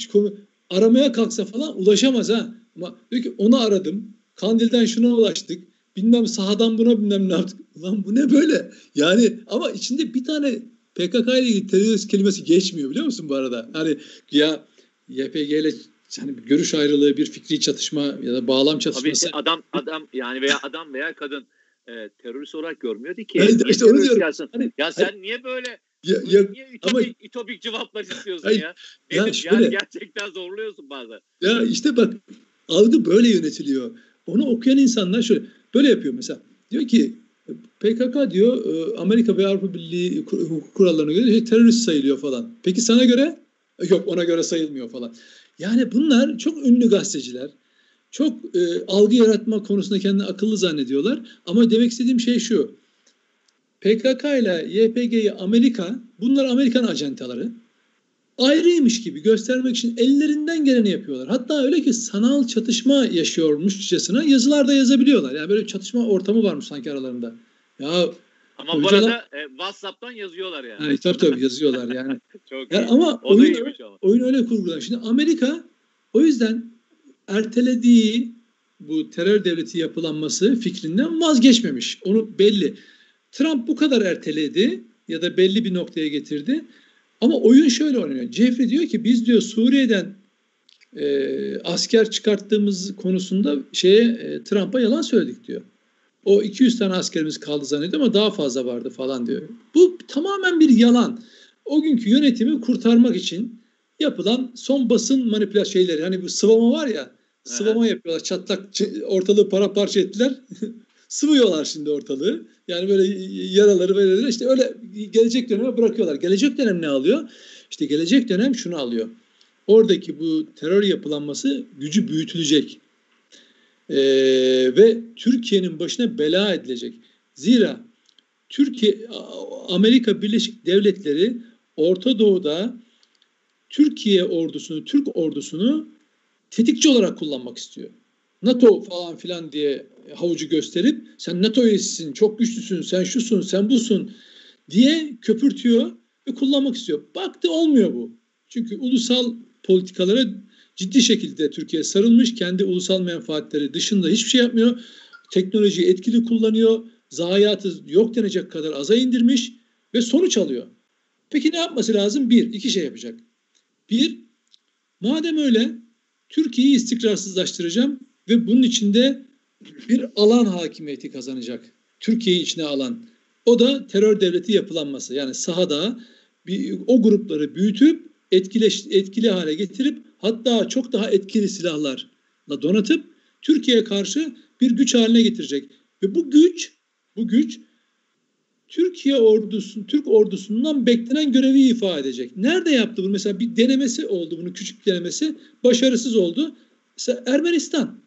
B: aramaya kalksa falan ulaşamaz ha. Ama diyor ki onu aradım. Kandil'den şuna ulaştık. Bilmem sahadan buna bilmem ne yaptık. Ulan bu ne böyle? Yani ama içinde bir tane PKK ile ilgili terörist kelimesi geçmiyor biliyor musun bu arada? Hani ya YPG ile hani bir görüş ayrılığı, bir fikri çatışma ya da bağlam çatışması.
A: Tabii adam adam yani veya adam veya kadın e, terörist olarak görmüyordu ki.
B: Evet, işte onu diyorum. Hani,
A: ya sen hani, niye böyle ya, ya, niye ütopik, ama, ütopik cevaplar istiyorsun hayır, ya? Nedir? Ya şöyle, yani gerçekten zorluyorsun bazen.
B: Ya işte bak algı böyle yönetiliyor. Onu okuyan insanlar şöyle böyle yapıyor mesela. Diyor ki PKK diyor e, Amerika ve Avrupa Birliği kurallarına göre şey, terörist sayılıyor falan. Peki sana göre? E, yok ona göre sayılmıyor falan. Yani bunlar çok ünlü gazeteciler. Çok e, algı yaratma konusunda kendini akıllı zannediyorlar. Ama demek istediğim şey şu. PKK ile YPG'yi Amerika, bunlar Amerikan ajantaları ayrıymış gibi göstermek için ellerinden geleni yapıyorlar. Hatta öyle ki sanal çatışma yaşıyormuşçasına yazılarda yazabiliyorlar. Yani böyle çatışma ortamı varmış sanki aralarında. Ya
A: ama bu arada e, WhatsApp'tan yazıyorlar yani.
B: yani tabii tabii yazıyorlar yani. Çok yani ama o oyun, ama. oyun öyle kurgular. Şimdi Amerika o yüzden ertelediği bu terör devleti yapılanması fikrinden vazgeçmemiş. Onu belli. Trump bu kadar erteledi ya da belli bir noktaya getirdi. Ama oyun şöyle oynanıyor. Jeffrey diyor ki biz diyor Suriye'den e, asker çıkarttığımız konusunda şeye e, Trump'a yalan söyledik diyor. O 200 tane askerimiz kaldı zannediyor ama daha fazla vardı falan diyor. Bu tamamen bir yalan. O günkü yönetimi kurtarmak için yapılan son basın manipülasyon şeyleri. Hani bu sıvama var ya sıvama yapıyorlar. Çatlak ortalığı para parça ettiler. Sıvıyorlar şimdi ortalığı. Yani böyle yaraları böyle işte öyle gelecek döneme bırakıyorlar. Gelecek dönem ne alıyor? İşte gelecek dönem şunu alıyor. Oradaki bu terör yapılanması gücü büyütülecek. Ee, ve Türkiye'nin başına bela edilecek. Zira Türkiye, Amerika Birleşik Devletleri Orta Doğu'da Türkiye ordusunu, Türk ordusunu tetikçi olarak kullanmak istiyor. NATO falan filan diye havucu gösterip sen NATO üyesisin, çok güçlüsün, sen şusun, sen busun diye köpürtüyor ve kullanmak istiyor. Baktı olmuyor bu. Çünkü ulusal politikalara ciddi şekilde Türkiye sarılmış. Kendi ulusal menfaatleri dışında hiçbir şey yapmıyor. Teknolojiyi etkili kullanıyor. Zayiatı yok denecek kadar aza indirmiş ve sonuç alıyor. Peki ne yapması lazım? Bir, iki şey yapacak. Bir, madem öyle Türkiye'yi istikrarsızlaştıracağım ve bunun içinde bir alan hakimiyeti kazanacak. Türkiye'yi içine alan. O da terör devleti yapılanması. Yani sahada bir, o grupları büyütüp etkileş, etkili hale getirip hatta çok daha etkili silahlarla donatıp Türkiye'ye karşı bir güç haline getirecek. Ve bu güç, bu güç Türkiye ordusu, Türk ordusundan beklenen görevi ifade edecek. Nerede yaptı bunu? Mesela bir denemesi oldu bunun küçük denemesi. Başarısız oldu. Mesela Ermenistan.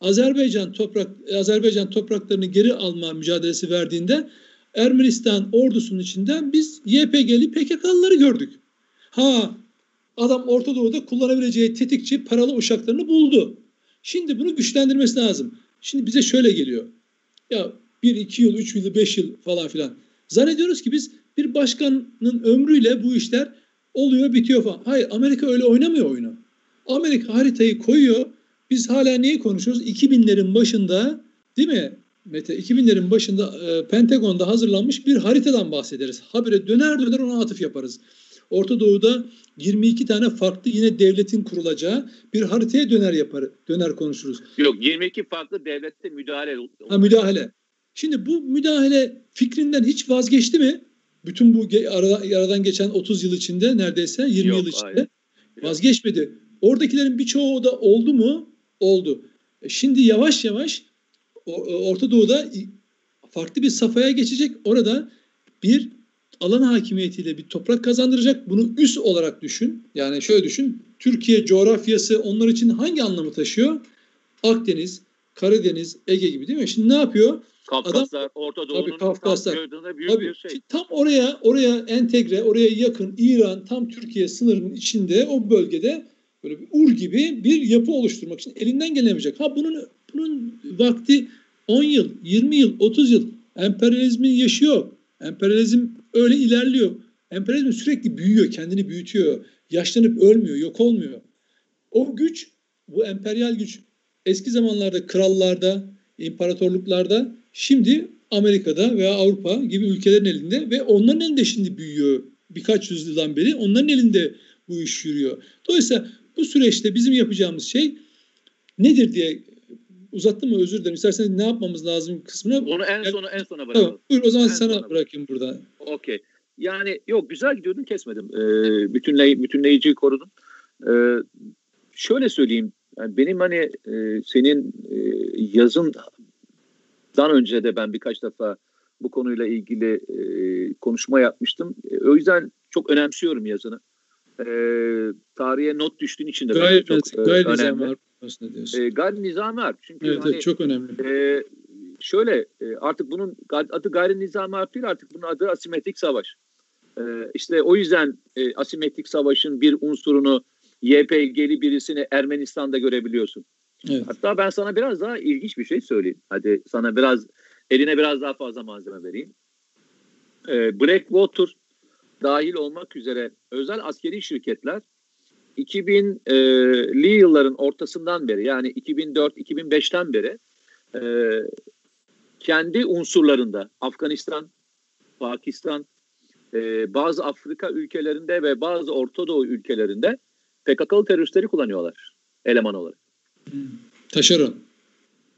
B: Azerbaycan toprak Azerbaycan topraklarını geri alma mücadelesi verdiğinde Ermenistan ordusunun içinden biz YPG'li PKK'lıları gördük. Ha adam Orta Doğu'da kullanabileceği tetikçi paralı uşaklarını buldu. Şimdi bunu güçlendirmesi lazım. Şimdi bize şöyle geliyor. Ya bir, iki yıl, üç yıl, beş yıl falan filan. Zannediyoruz ki biz bir başkanın ömrüyle bu işler oluyor, bitiyor falan. Hayır, Amerika öyle oynamıyor oyunu. Amerika haritayı koyuyor. Biz hala neyi konuşuyoruz? 2000'lerin başında değil mi Mete? 2000'lerin başında e, Pentagon'da hazırlanmış bir haritadan bahsederiz. Habire döner döner ona atıf yaparız. Orta Doğu'da 22 tane farklı yine devletin kurulacağı bir haritaya döner yapar, döner konuşuruz.
A: Yok 22 farklı devlette müdahale.
B: Ha müdahale. Şimdi bu müdahale fikrinden hiç vazgeçti mi? Bütün bu aradan, aradan geçen 30 yıl içinde neredeyse 20 Yok, yıl içinde hayır. vazgeçmedi. Oradakilerin birçoğu da oldu mu? Oldu. E şimdi yavaş yavaş Orta Doğu'da farklı bir safhaya geçecek. Orada bir alan hakimiyetiyle bir toprak kazandıracak. Bunu üst olarak düşün. Yani şöyle düşün. Türkiye coğrafyası onlar için hangi anlamı taşıyor? Akdeniz, Karadeniz, Ege gibi değil mi? Şimdi ne yapıyor?
A: Kafkaslar, Adam, Orta Doğu'nun Kafkaslar. tam büyük tabii, bir şey.
B: Tam oraya oraya entegre, oraya yakın İran tam Türkiye sınırının içinde o bölgede böyle bir ur gibi bir yapı oluşturmak için elinden gelemeyecek. Ha bunun bunun vakti 10 yıl, 20 yıl, 30 yıl emperyalizmin yaşıyor. Emperyalizm öyle ilerliyor. Emperyalizm sürekli büyüyor, kendini büyütüyor. Yaşlanıp ölmüyor, yok olmuyor. O güç, bu emperyal güç eski zamanlarda krallarda, imparatorluklarda, şimdi Amerika'da veya Avrupa gibi ülkelerin elinde ve onların elinde şimdi büyüyor. Birkaç yüzyıldan beri onların elinde bu iş yürüyor. Dolayısıyla bu süreçte bizim yapacağımız şey nedir diye uzattım mı özür dilerim. İsterseniz ne yapmamız lazım kısmına.
A: Onu en sona en sona bırakalım. Tamam,
B: buyur o zaman en sana bırakayım burada.
A: Okey. Yani yok güzel gidiyordun kesmedim. Ee, bütünley, bütünleyiciyi korudum. Ee, şöyle söyleyeyim. Yani benim hani e, senin e, yazından önce de ben birkaç defa bu konuyla ilgili e, konuşma yapmıştım. E, o yüzden çok önemsiyorum yazını. E, tarihe not düştüğün için de
B: gayet, çok e, gayet önemli aslında
A: diyorsun. E, gayri nizami harp. Çünkü
B: evet,
A: hani,
B: evet, çok önemli.
A: E, şöyle e, artık bunun adı gayri nizami harp değil artık bunun adı asimetrik savaş. E, işte o yüzden e, asimetrik savaşın bir unsurunu YPG'li birisini Ermenistan'da görebiliyorsun. Evet. Hatta ben sana biraz daha ilginç bir şey söyleyeyim. Hadi sana biraz eline biraz daha fazla malzeme vereyim. E, Blackwater dahil olmak üzere özel askeri şirketler 2000'li e, yılların ortasından beri yani 2004-2005'ten beri e, kendi unsurlarında Afganistan, Pakistan, e, bazı Afrika ülkelerinde ve bazı Orta Doğu ülkelerinde PKK'lı teröristleri kullanıyorlar eleman olarak.
B: Hmm. Taşeron.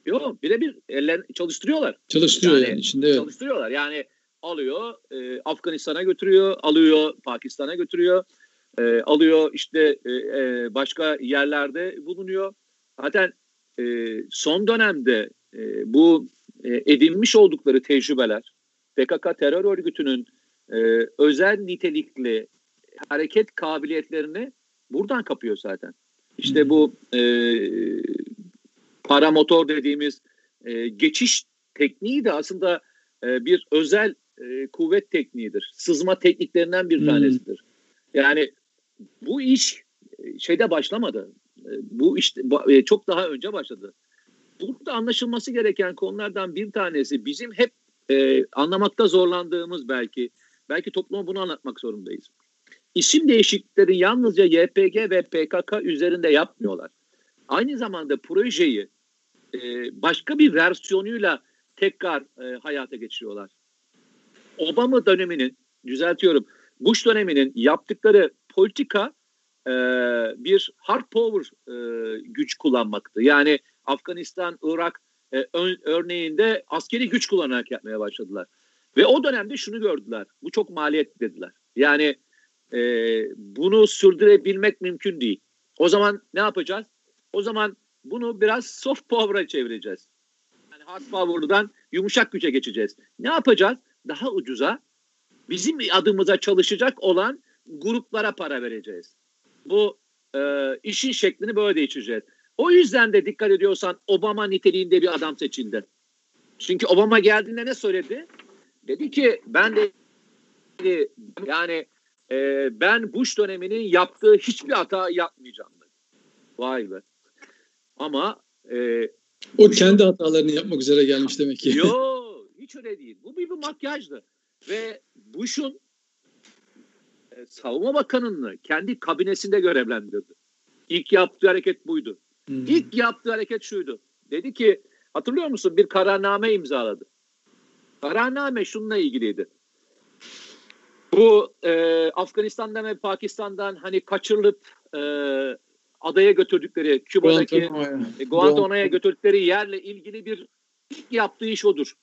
A: Yok birebir eller çalıştırıyorlar.
B: Çalıştırıyor yani, yani içinde. Evet.
A: Çalıştırıyorlar yani alıyor e, Afganistan'a götürüyor, alıyor Pakistan'a götürüyor e, alıyor işte e, e, başka yerlerde bulunuyor. Zaten e, son dönemde e, bu e, edinmiş oldukları tecrübeler PKK terör örgütünün e, özel nitelikli hareket kabiliyetlerini buradan kapıyor zaten. İşte bu e, paramotor dediğimiz e, geçiş tekniği de aslında e, bir özel e, kuvvet tekniğidir. Sızma tekniklerinden bir tanesidir. Yani bu iş e, şeyde başlamadı. E, bu iş e, çok daha önce başladı. Burada anlaşılması gereken konulardan bir tanesi bizim hep e, anlamakta zorlandığımız belki belki topluma bunu anlatmak zorundayız. İsim değişiklikleri yalnızca YPG ve PKK üzerinde yapmıyorlar. Aynı zamanda projeyi e, başka bir versiyonuyla tekrar e, hayata geçiriyorlar. Obama döneminin, düzeltiyorum, Bush döneminin yaptıkları politika e, bir hard power e, güç kullanmaktı. Yani Afganistan, Irak e, örneğinde askeri güç kullanarak yapmaya başladılar. Ve o dönemde şunu gördüler. Bu çok maliyetli dediler. Yani e, bunu sürdürebilmek mümkün değil. O zaman ne yapacağız? O zaman bunu biraz soft power'a çevireceğiz. Yani hard power'dan yumuşak güce geçeceğiz. Ne yapacağız? Daha ucuza bizim adımıza çalışacak olan gruplara para vereceğiz. Bu e, işin şeklini böyle değiştireceğiz. O yüzden de dikkat ediyorsan Obama niteliğinde bir adam seçildi. Çünkü Obama geldiğinde ne söyledi? Dedi ki ben de yani e, ben Bush döneminin yaptığı hiçbir hata yapmayacağım. Dedi. Vay be. Ama e,
B: o kendi hatalarını yapmak üzere gelmiş demek ki.
A: Yok hiç öyle değil. Bu bir, bir makyajdı. Ve Bush'un e, savunma bakanını kendi kabinesinde görevlendirdi. İlk yaptığı hareket buydu. Hmm. İlk yaptığı hareket şuydu. Dedi ki hatırlıyor musun bir kararname imzaladı. Kararname şununla ilgiliydi. Bu e, Afganistan'dan ve Pakistan'dan hani kaçırılıp e, adaya götürdükleri Küba'daki Guantanamo'ya Guantanamo'ya götürdükleri yerle ilgili bir ilk yaptığı iş odur.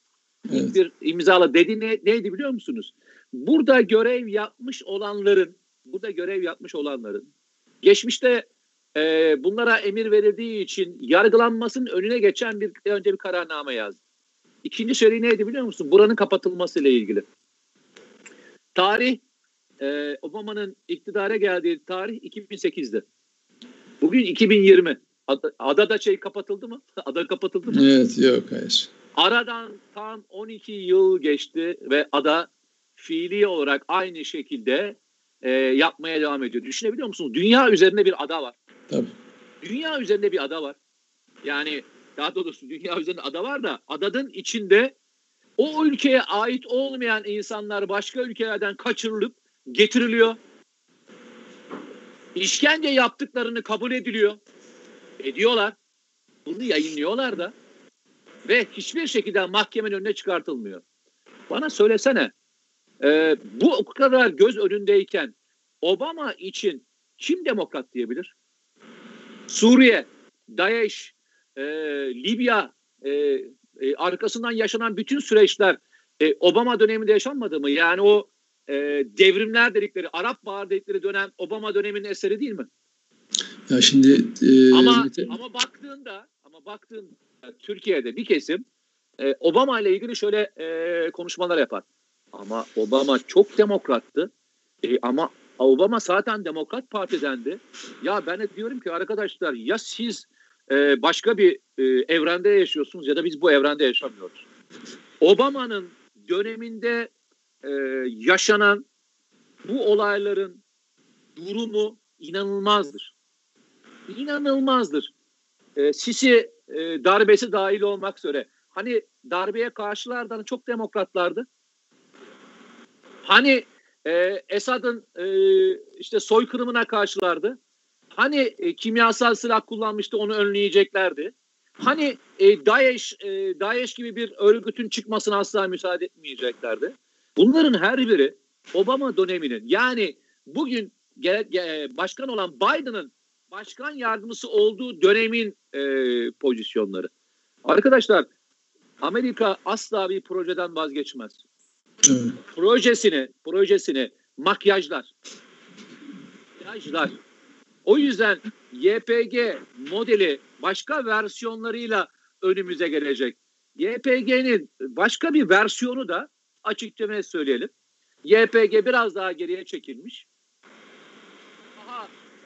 A: Evet. İlk bir imzala dedi ne, neydi biliyor musunuz? Burada görev yapmış olanların burada görev yapmış olanların geçmişte e, bunlara emir verildiği için yargılanmasının önüne geçen bir önce bir kararname yazdı. İkinci şey neydi biliyor musun? Buranın kapatılması ile ilgili. Tarih e, Obama'nın iktidara geldiği tarih 2008'di. Bugün 2020. Ada, adada şey kapatıldı mı? Ada kapatıldı mı?
B: Evet yok hayır.
A: Aradan tam 12 yıl geçti ve ada fiili olarak aynı şekilde e, yapmaya devam ediyor. Düşünebiliyor musunuz? Dünya üzerinde bir ada var.
B: Tabii.
A: Dünya üzerinde bir ada var. Yani daha doğrusu dünya üzerinde ada var da adanın içinde o ülkeye ait olmayan insanlar başka ülkelerden kaçırılıp getiriliyor. İşkence yaptıklarını kabul ediliyor. Ediyorlar. Bunu yayınlıyorlar da. Ve hiçbir şekilde mahkemenin önüne çıkartılmıyor. Bana söylesene. E, bu o kadar göz önündeyken Obama için kim demokrat diyebilir? Suriye, DAEŞ, e, Libya, e, e, arkasından yaşanan bütün süreçler e, Obama döneminde yaşanmadı mı? Yani o e, devrimler dedikleri, Arap Baharı dedikleri dönem Obama döneminin eseri değil mi?
B: Ya şimdi
A: e, ama ama baktığında ama baktığında Türkiye'de bir kesim e, Obama ile ilgili şöyle e, konuşmalar yapar. Ama Obama çok demokrattı. E, ama Obama zaten Demokrat Parti'dendi. Ya ben de diyorum ki arkadaşlar ya siz e, başka bir e, evrende yaşıyorsunuz ya da biz bu evrende yaşamıyoruz. Obama'nın döneminde e, yaşanan bu olayların durumu inanılmazdır. İnanılmazdır. E, Sisi e, darbesi dahil olmak üzere. Hani darbeye karşılardan çok demokratlardı. Hani e, Esad'ın e, işte soykırımına karşılardı. Hani e, kimyasal silah kullanmıştı onu önleyeceklerdi. Hani e, DAEŞ, e, DAEŞ gibi bir örgütün çıkmasına asla müsaade etmeyeceklerdi. Bunların her biri Obama döneminin yani bugün ge, ge, başkan olan Biden'ın başkan yardımcısı olduğu dönemin e, pozisyonları. Arkadaşlar Amerika asla bir projeden vazgeçmez. Projesini, projesini makyajlar. Makyajlar. O yüzden YPG modeli başka versiyonlarıyla önümüze gelecek. YPG'nin başka bir versiyonu da açıkça söyleyelim. YPG biraz daha geriye çekilmiş.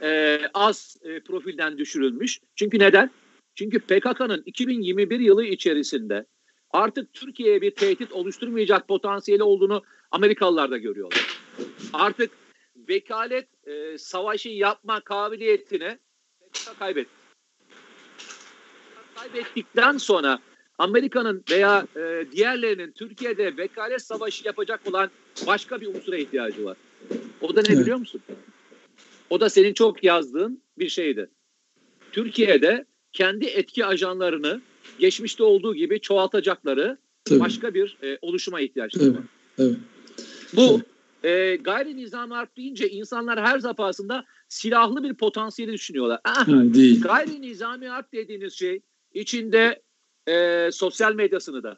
A: E, az e, profilden düşürülmüş. Çünkü neden? Çünkü PKK'nın 2021 yılı içerisinde artık Türkiye'ye bir tehdit oluşturmayacak potansiyeli olduğunu Amerikalılar da görüyorlar. Artık vekalet e, savaşı yapma kabiliyetini PKK kaybetti. Kaybettikten sonra Amerika'nın veya e, diğerlerinin Türkiye'de vekalet savaşı yapacak olan başka bir unsura ihtiyacı var. O da ne evet. biliyor musun? O da senin çok yazdığın bir şeydi. Türkiye'de kendi etki ajanlarını geçmişte olduğu gibi çoğaltacakları Tabii. başka bir e, oluşuma ihtiyaçları evet. var. Evet. Bu e, gayri nizami harp deyince insanlar her defasında silahlı bir potansiyeli düşünüyorlar. Ah, ha, değil. Gayri nizami harp dediğiniz şey içinde e, sosyal medyasını da,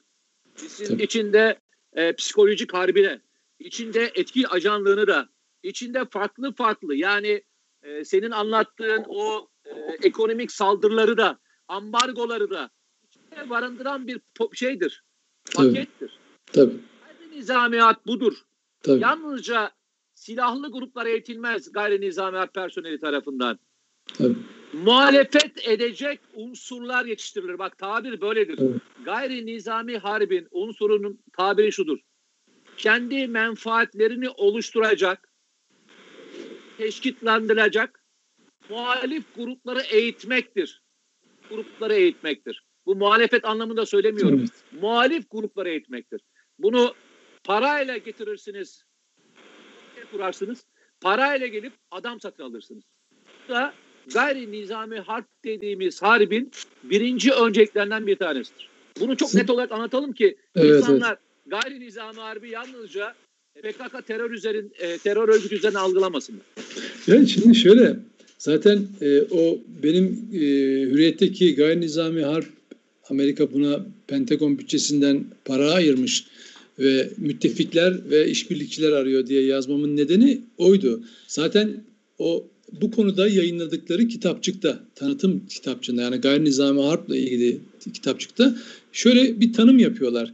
A: içinde e, psikolojik harbine, içinde etki ajanlığını da, içinde farklı farklı yani e, senin anlattığın o e, ekonomik saldırıları da, ambargoları da içinde barındıran bir şeydir, pakettir.
B: Tabii. Tabii.
A: nizamiyat budur.
B: Tabii.
A: Yalnızca silahlı gruplar eğitilmez gayri nizami harp personeli tarafından.
B: Tabii.
A: Muhalefet edecek unsurlar yetiştirilir. Bak tabir böyledir.
B: Evet.
A: Gayri nizami harbin unsurunun tabiri şudur. Kendi menfaatlerini oluşturacak, teşkitlendirecek muhalif grupları eğitmektir. Grupları eğitmektir. Bu muhalefet anlamında söylemiyorum.
B: Evet.
A: Muhalif grupları eğitmektir. Bunu parayla getirirsiniz, kurarsınız. Parayla gelip adam satın alırsınız. Bu da gayri nizami harp dediğimiz harbin birinci önceliklerinden bir tanesidir. Bunu çok net olarak anlatalım ki
B: Evet,
A: insanlar gayri nizami harbi yalnızca PKK terör üzerin e, terör örgütü üzerine algılamasınlar.
B: Yani şimdi şöyle zaten e, o benim e, hürriyetteki gayri nizami harp Amerika buna Pentagon bütçesinden para ayırmış ve müttefikler ve işbirlikçiler arıyor diye yazmamın nedeni oydu. Zaten o bu konuda yayınladıkları kitapçıkta, tanıtım kitapçığında yani gayri nizami harpla ilgili kitapçıkta şöyle bir tanım yapıyorlar.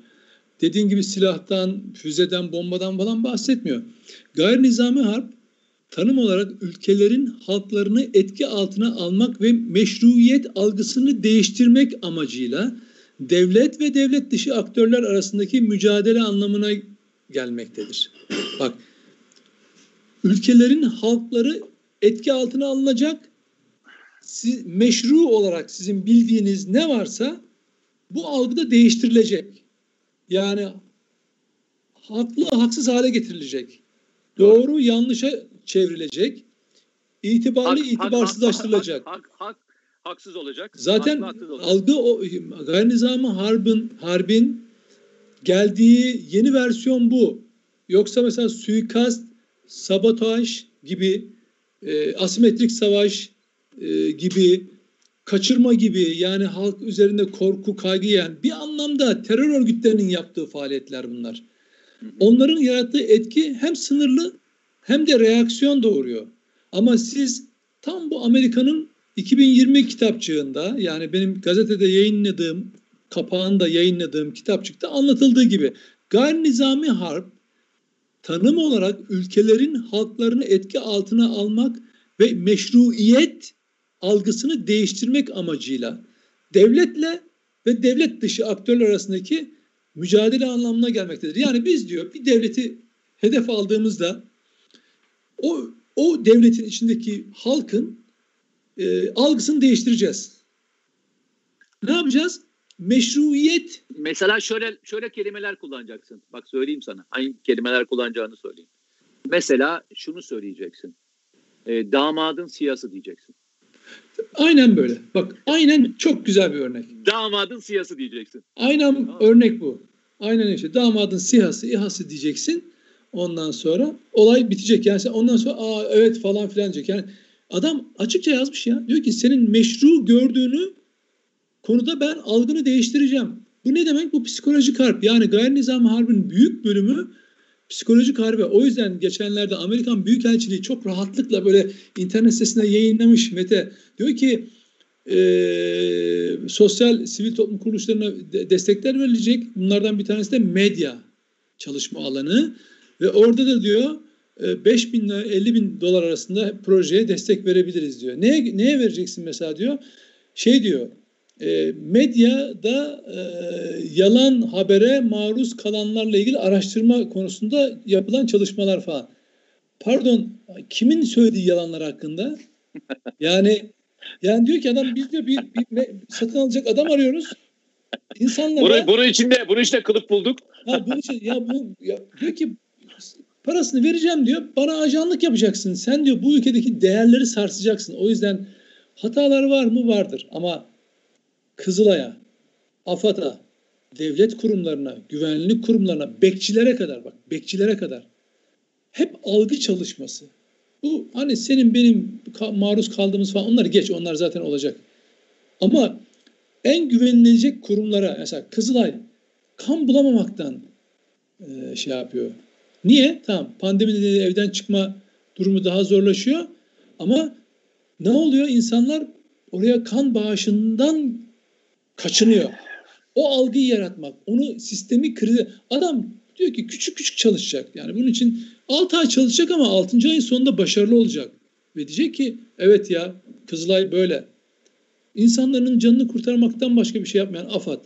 B: Dediğin gibi silahtan, füzeden, bombadan falan bahsetmiyor. Gayri nizami harp tanım olarak ülkelerin halklarını etki altına almak ve meşruiyet algısını değiştirmek amacıyla devlet ve devlet dışı aktörler arasındaki mücadele anlamına gelmektedir. Bak, ülkelerin halkları etki altına alınacak, siz, meşru olarak sizin bildiğiniz ne varsa bu algıda değiştirilecek. Yani haklı haksız hale getirilecek. Doğru yanlışa çevrilecek. İtibarlı
A: Hak- hak-
B: itibarsızlaştırılacak.
A: Hak, hak, hak, haksız olacak.
B: Zaten
A: haksız olacak.
B: algı o gayri nizami harbin harbin geldiği yeni versiyon bu. Yoksa mesela suikast, sabotaj gibi e, asimetrik savaş e, gibi kaçırma gibi yani halk üzerinde korku, kaygı yani bir anlamda terör örgütlerinin yaptığı faaliyetler bunlar. Onların yarattığı etki hem sınırlı hem de reaksiyon doğuruyor. Ama siz tam bu Amerika'nın 2020 kitapçığında yani benim gazetede yayınladığım kapağında yayınladığım kitapçıkta anlatıldığı gibi gayri nizami harp tanım olarak ülkelerin halklarını etki altına almak ve meşruiyet algısını değiştirmek amacıyla devletle ve devlet dışı aktörler arasındaki mücadele anlamına gelmektedir. Yani biz diyor bir devleti hedef aldığımızda o o devletin içindeki halkın e, algısını değiştireceğiz. Ne yapacağız? Meşruiyet
A: Mesela şöyle şöyle kelimeler kullanacaksın. Bak söyleyeyim sana. Hangi kelimeler kullanacağını söyleyeyim. Mesela şunu söyleyeceksin. E, damadın siyası diyeceksin.
B: Aynen böyle. Bak aynen çok güzel bir örnek.
A: Damadın siyası diyeceksin.
B: Aynen örnek bu. Aynen işte damadın sihası, ihası diyeceksin. Ondan sonra olay bitecek. Yani sen ondan sonra aa evet falan filan diyecek. Yani adam açıkça yazmış ya. Diyor ki senin meşru gördüğünü konuda ben algını değiştireceğim. Bu ne demek? Bu psikolojik harp. Yani gayri nizami harbin büyük bölümü psikolojik harbe. O yüzden geçenlerde Amerikan Büyükelçiliği çok rahatlıkla böyle internet sitesine yayınlamış Mete. Diyor ki eee, sosyal sivil toplum kuruluşlarına de- destekler verilecek. Bunlardan bir tanesi de medya çalışma alanı. Ve orada da diyor e, 5 bin ile 50 bin dolar arasında projeye destek verebiliriz diyor. Neye, neye vereceksin mesela diyor. Şey diyor e, medyada e, yalan habere maruz kalanlarla ilgili araştırma konusunda yapılan çalışmalar falan. Pardon kimin söylediği yalanlar hakkında? Yani yani diyor ki adam biz diyor bir, bir me- satın alacak adam arıyoruz. İnsanlara
A: Bunu, bunun içinde bunun içinde kılıf bulduk.
B: Ha bu işte ya bu ya diyor ki parasını vereceğim diyor. Bana ajanlık yapacaksın. Sen diyor bu ülkedeki değerleri sarsacaksın. O yüzden hatalar var mı? Vardır. Ama Kızılay'a, AFAD'a, devlet kurumlarına, güvenlik kurumlarına, bekçilere kadar bak, bekçilere kadar hep algı çalışması. Bu hani senin benim maruz kaldığımız falan onları geç. Onlar zaten olacak. Ama en güvenilecek kurumlara mesela Kızılay kan bulamamaktan e, şey yapıyor. Niye? Tamam pandemi nedeniyle evden çıkma durumu daha zorlaşıyor ama ne oluyor? İnsanlar oraya kan bağışından kaçınıyor. O algıyı yaratmak, onu sistemi krize... Adam Diyor ki küçük küçük çalışacak. Yani bunun için 6 ay çalışacak ama 6. ayın sonunda başarılı olacak. Ve diyecek ki evet ya Kızılay böyle. İnsanların canını kurtarmaktan başka bir şey yapmayan AFAD.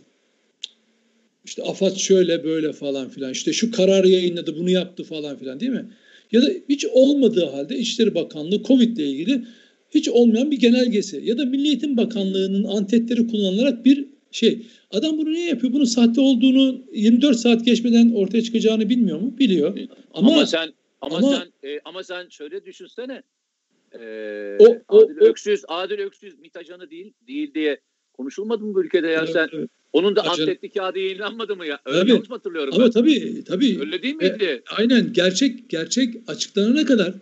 B: İşte AFAD şöyle böyle falan filan. İşte şu kararı yayınladı bunu yaptı falan filan değil mi? Ya da hiç olmadığı halde İçişleri Bakanlığı Covid ile ilgili hiç olmayan bir genelgesi ya da Milli Eğitim Bakanlığı'nın antetleri kullanılarak bir şey. Adam bunu niye yapıyor? Bunun sahte olduğunu 24 saat geçmeden ortaya çıkacağını bilmiyor mu? Biliyor.
A: Ama, ama sen ama, ama sen e, ama sen şöyle düşünsene. E,
B: o, o,
A: Adil o, Öksüz, Adil Öksüz MİT değil değil diye konuşulmadı mı bu ülkede ya evet, sen? Evet. Onun da Acan... antetli kağıdı yayınlanmadı mı ya? Öyle tabii. yanlış hatırlıyorum
B: Ama ben? tabii tabii.
A: Öyle değil miydi? E,
B: aynen gerçek gerçek açıklanana kadar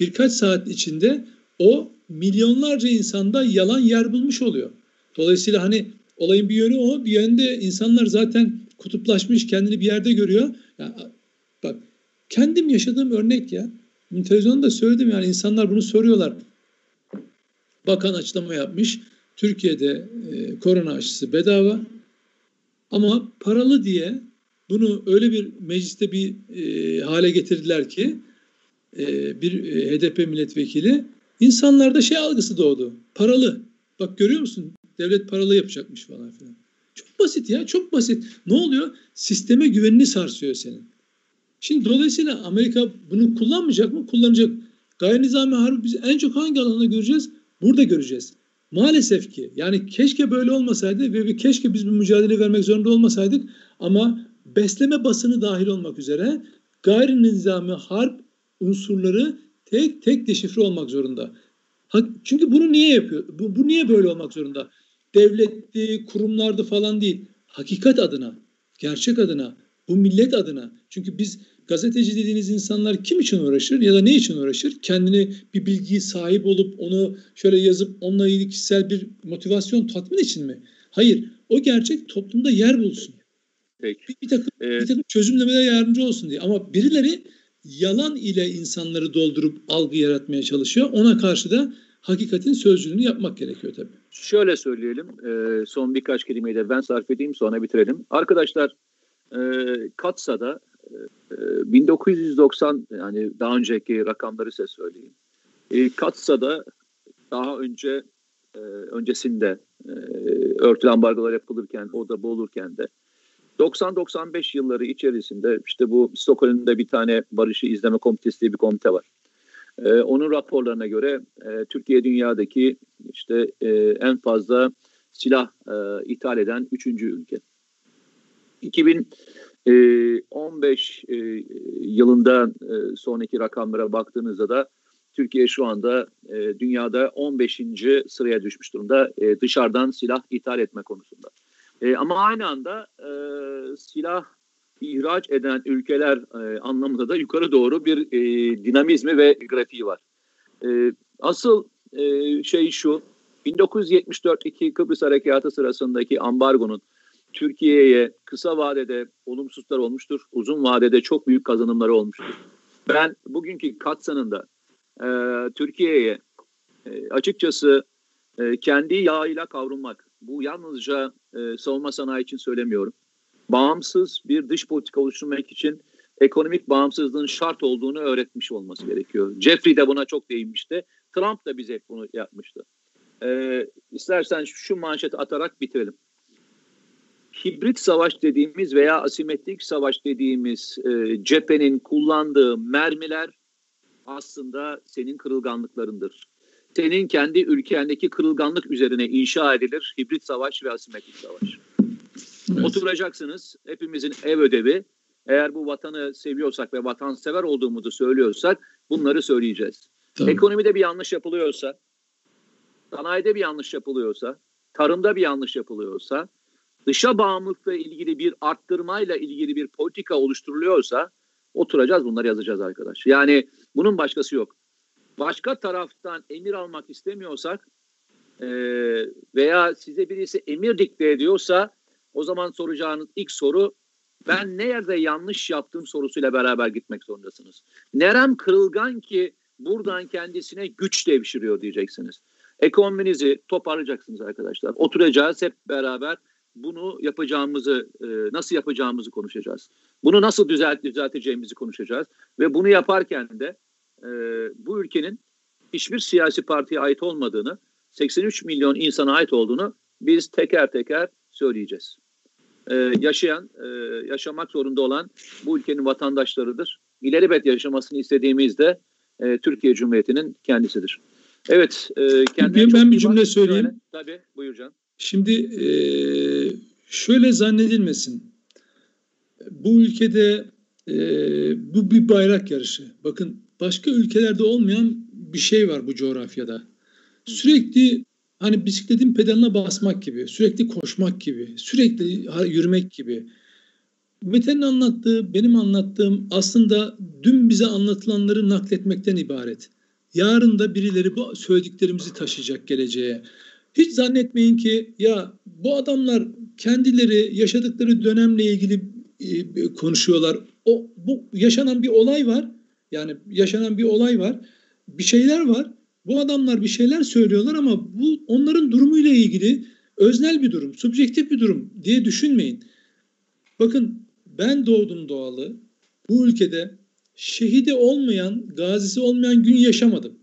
B: birkaç saat içinde o milyonlarca insanda yalan yer bulmuş oluyor. Dolayısıyla hani olayın bir yönü o. Bir yönde insanlar zaten kutuplaşmış, kendini bir yerde görüyor. Ya, bak kendim yaşadığım örnek ya. Televizyonda söyledim yani insanlar bunu soruyorlar. Bakan açıklama yapmış. Türkiye'de e, korona aşısı bedava. Ama paralı diye bunu öyle bir mecliste bir e, hale getirdiler ki e, bir e, HDP milletvekili insanlarda şey algısı doğdu. Paralı. Bak görüyor musun? Devlet paralı yapacakmış falan filan. Çok basit ya çok basit. Ne oluyor? Sisteme güvenini sarsıyor senin. Şimdi dolayısıyla Amerika bunu kullanmayacak mı? Kullanacak. Gayri nizami harbi biz en çok hangi alanda göreceğiz? Burada göreceğiz. Maalesef ki yani keşke böyle olmasaydı ve keşke biz bu mücadele vermek zorunda olmasaydık ama besleme basını dahil olmak üzere gayri nizami harp unsurları tek tek deşifre olmak zorunda. Çünkü bunu niye yapıyor? Bu, bu niye böyle olmak zorunda? Devletti, kurumlardı falan değil. Hakikat adına, gerçek adına, bu millet adına. Çünkü biz gazeteci dediğiniz insanlar kim için uğraşır ya da ne için uğraşır? Kendini bir bilgiyi sahip olup onu şöyle yazıp onunla ilgili kişisel bir motivasyon tatmin için mi? Hayır. O gerçek toplumda yer bulsun.
A: Peki.
B: Bir, bir, takım, evet. bir takım çözümlemelere yardımcı olsun diye. Ama birileri yalan ile insanları doldurup algı yaratmaya çalışıyor. Ona karşı da hakikatin sözcülüğünü yapmak gerekiyor tabii.
A: Şöyle söyleyelim. E, son birkaç kelimeyi de ben sarf edeyim sonra bitirelim. Arkadaşlar e, Katsa'da 1990 ee, yani daha önceki rakamları size söyleyeyim. E, Katsa'da daha önce e, öncesinde e, örtülü ambargolar yapılırken, o boğulurken de 90-95 yılları içerisinde işte bu Stockholm'da bir tane barışı izleme komitesi diye bir komite var. E, onun raporlarına göre e, Türkiye dünyadaki işte e, en fazla silah e, ithal eden üçüncü ülke. 2000 15 ee, e, yılında e, sonraki rakamlara baktığınızda da Türkiye şu anda e, dünyada 15. sıraya düşmüş durumda dışarıdan silah ithal etme konusunda. Ama aynı anda silah ihraç eden ülkeler anlamında da yukarı doğru bir dinamizmi ve grafiği var. Asıl şey şu, 1974'teki Kıbrıs Harekatı sırasındaki ambargonun Türkiye'ye kısa vadede olumsuzlar olmuştur. Uzun vadede çok büyük kazanımları olmuştur. Ben bugünkü katsanında e, Türkiye'ye e, açıkçası e, kendi yağıyla kavrulmak. Bu yalnızca e, savunma sanayi için söylemiyorum. Bağımsız bir dış politika oluşturmak için ekonomik bağımsızlığın şart olduğunu öğretmiş olması gerekiyor. Jeffrey de buna çok değinmişti. Trump da bize bunu yapmıştı. E, istersen şu manşeti atarak bitirelim hibrit savaş dediğimiz veya asimetrik savaş dediğimiz e, cephenin kullandığı mermiler aslında senin kırılganlıklarındır. Senin kendi ülkendeki kırılganlık üzerine inşa edilir hibrit savaş ve asimetrik savaş. Evet. Oturacaksınız. Hepimizin ev ödevi. Eğer bu vatanı seviyorsak ve vatansever olduğumuzu söylüyorsak bunları söyleyeceğiz. Tabii. Ekonomide bir yanlış yapılıyorsa, sanayide bir yanlış yapılıyorsa, tarımda bir yanlış yapılıyorsa, dışa bağımlılıkla ilgili bir arttırmayla ilgili bir politika oluşturuluyorsa oturacağız bunları yazacağız arkadaş. Yani bunun başkası yok. Başka taraftan emir almak istemiyorsak e, veya size birisi emir dikte ediyorsa o zaman soracağınız ilk soru ben nerede yanlış yaptım sorusuyla beraber gitmek zorundasınız. Nerem kırılgan ki buradan kendisine güç devşiriyor diyeceksiniz. Ekonominizi toparlayacaksınız arkadaşlar. Oturacağız hep beraber bunu yapacağımızı, e, nasıl yapacağımızı konuşacağız. Bunu nasıl düzelt, düzelteceğimizi konuşacağız. Ve bunu yaparken de e, bu ülkenin hiçbir siyasi partiye ait olmadığını, 83 milyon insana ait olduğunu biz teker teker söyleyeceğiz. Ee, yaşayan, e, yaşamak zorunda olan bu ülkenin vatandaşlarıdır. İleribet yaşamasını istediğimiz de e, Türkiye Cumhuriyeti'nin kendisidir. Evet,
B: e, kendine ben bir cümle söyleyeyim. Şöyle,
A: tabii, buyur Can.
B: Şimdi e, şöyle zannedilmesin. Bu ülkede e, bu bir bayrak yarışı. Bakın başka ülkelerde olmayan bir şey var bu coğrafyada. Sürekli hani bisikletin pedalına basmak gibi, sürekli koşmak gibi, sürekli yürümek gibi. Mete'nin anlattığı, benim anlattığım aslında dün bize anlatılanları nakletmekten ibaret. Yarın da birileri bu söylediklerimizi taşıyacak geleceğe. Hiç zannetmeyin ki ya bu adamlar kendileri yaşadıkları dönemle ilgili e, konuşuyorlar. O bu yaşanan bir olay var. Yani yaşanan bir olay var. Bir şeyler var. Bu adamlar bir şeyler söylüyorlar ama bu onların durumuyla ilgili öznel bir durum, subjektif bir durum diye düşünmeyin. Bakın ben doğdum doğalı. Bu ülkede şehidi olmayan, gazisi olmayan gün yaşamadım.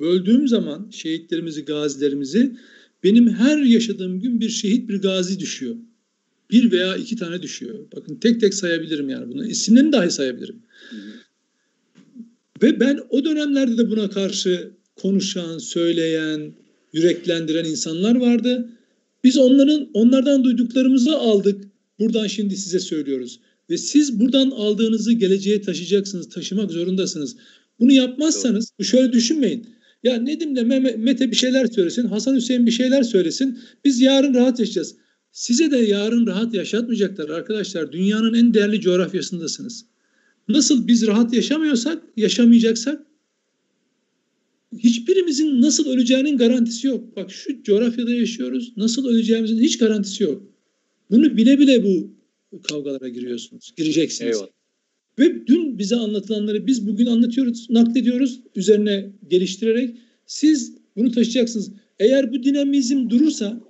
B: Böldüğüm zaman şehitlerimizi, gazilerimizi benim her yaşadığım gün bir şehit, bir gazi düşüyor. Bir veya iki tane düşüyor. Bakın tek tek sayabilirim yani bunu. İsimlerini dahi sayabilirim. Ve ben o dönemlerde de buna karşı konuşan, söyleyen, yüreklendiren insanlar vardı. Biz onların onlardan duyduklarımızı aldık. Buradan şimdi size söylüyoruz. Ve siz buradan aldığınızı geleceğe taşıyacaksınız, taşımak zorundasınız. Bunu yapmazsanız şöyle düşünmeyin. Ya Nedim de Mete bir şeyler söylesin, Hasan Hüseyin bir şeyler söylesin. Biz yarın rahat yaşayacağız. Size de yarın rahat yaşatmayacaklar arkadaşlar. Dünyanın en değerli coğrafyasındasınız. Nasıl biz rahat yaşamıyorsak, yaşamayacaksak hiçbirimizin nasıl öleceğinin garantisi yok. Bak şu coğrafyada yaşıyoruz. Nasıl öleceğimizin hiç garantisi yok. Bunu bile bile bu kavgalara giriyorsunuz. Gireceksiniz. Eyvallah. Ve dün bize anlatılanları biz bugün anlatıyoruz, naklediyoruz üzerine geliştirerek. Siz bunu taşıyacaksınız. Eğer bu dinamizm durursa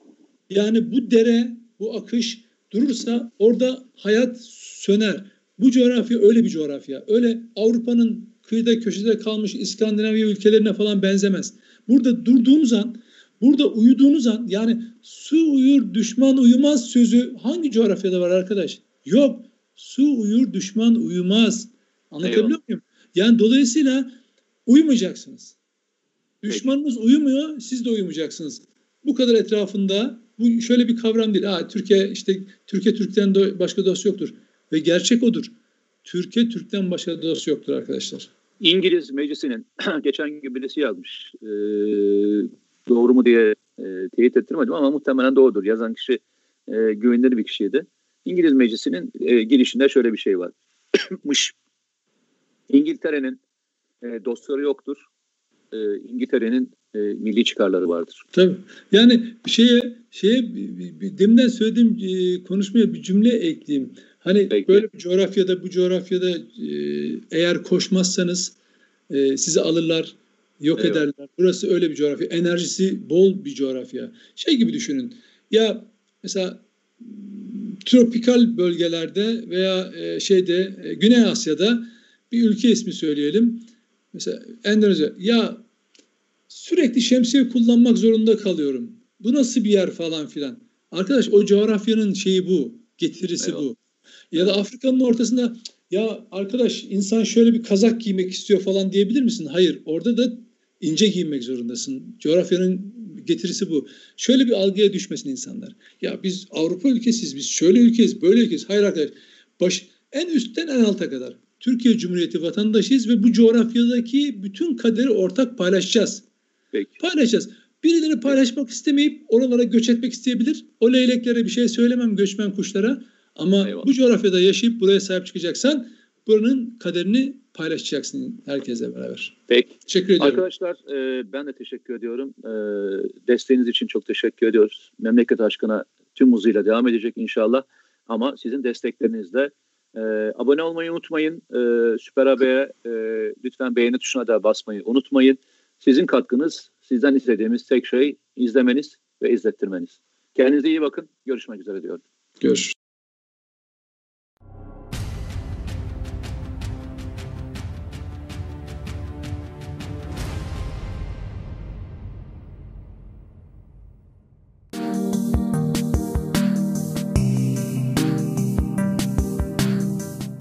B: yani bu dere, bu akış durursa orada hayat söner. Bu coğrafya öyle bir coğrafya. Öyle Avrupa'nın kıyıda köşede kalmış İskandinavya ülkelerine falan benzemez. Burada durduğunuz an, burada uyuduğunuz an yani su uyur düşman uyumaz sözü hangi coğrafyada var arkadaş? Yok. Su uyur düşman uyumaz. Anlatabiliyor Eyvallah. muyum? Yani dolayısıyla uyumayacaksınız. Düşmanınız Peki. uyumuyor, siz de uyumayacaksınız. Bu kadar etrafında bu şöyle bir kavram değil. Ha, Türkiye işte Türkiye Türk'ten başka dost yoktur. Ve gerçek odur. Türkiye Türk'ten başka dost yoktur arkadaşlar.
A: İngiliz meclisinin geçen gün birisi yazmış. E, doğru mu diye e, teyit ettirmedim ama muhtemelen doğrudur. Yazan kişi e, güvenilir bir kişiydi. İngiliz meclisinin e, girişinde şöyle bir şey var. Mış. İngiltere'nin e, dostları yoktur. E, İngiltere'nin e, milli çıkarları vardır.
B: Tabii. Yani şeye şeye deminden söylediğim e, konuşmaya bir cümle ekleyeyim. Hani Peki. böyle bir coğrafyada bu coğrafyada e, eğer koşmazsanız e, sizi alırlar, yok Eyvallah. ederler. Burası öyle bir coğrafya. Enerjisi bol bir coğrafya. Şey gibi düşünün. Ya mesela tropikal bölgelerde veya e, şeyde e, Güney Asya'da bir ülke ismi söyleyelim. Mesela Endonezya. Ya sürekli şemsiye kullanmak zorunda kalıyorum. Bu nasıl bir yer falan filan. Arkadaş o coğrafyanın şeyi bu. Getirisi Eyvallah. bu. Ya da Afrika'nın ortasında ya arkadaş insan şöyle bir kazak giymek istiyor falan diyebilir misin? Hayır. Orada da ince giymek zorundasın. Coğrafyanın getirisi bu. Şöyle bir algıya düşmesin insanlar. Ya biz Avrupa ülkesiyiz, biz şöyle ülkeyiz, böyle ülkeyiz. Hayır arkadaş. Baş, en üstten en alta kadar. Türkiye Cumhuriyeti vatandaşıyız ve bu coğrafyadaki bütün kaderi ortak paylaşacağız. Peki. Paylaşacağız. Birileri paylaşmak istemeyip oralara göç etmek isteyebilir. O leyleklere bir şey söylemem göçmen kuşlara. Ama Eyvallah. bu coğrafyada yaşayıp buraya sahip çıkacaksan buranın kaderini paylaşacaksın herkese beraber.
A: Peki. Teşekkür ediyorum. Arkadaşlar e, ben de teşekkür ediyorum. E, desteğiniz için çok teşekkür ediyoruz. Memleket aşkına tüm hızıyla devam edecek inşallah. Ama sizin desteklerinizle e, abone olmayı unutmayın. E, Süper Haber'e e, lütfen beğeni tuşuna da basmayı unutmayın. Sizin katkınız, sizden istediğimiz tek şey izlemeniz ve izlettirmeniz. Kendinize iyi bakın. Görüşmek üzere diyorum.
B: Görüşürüz.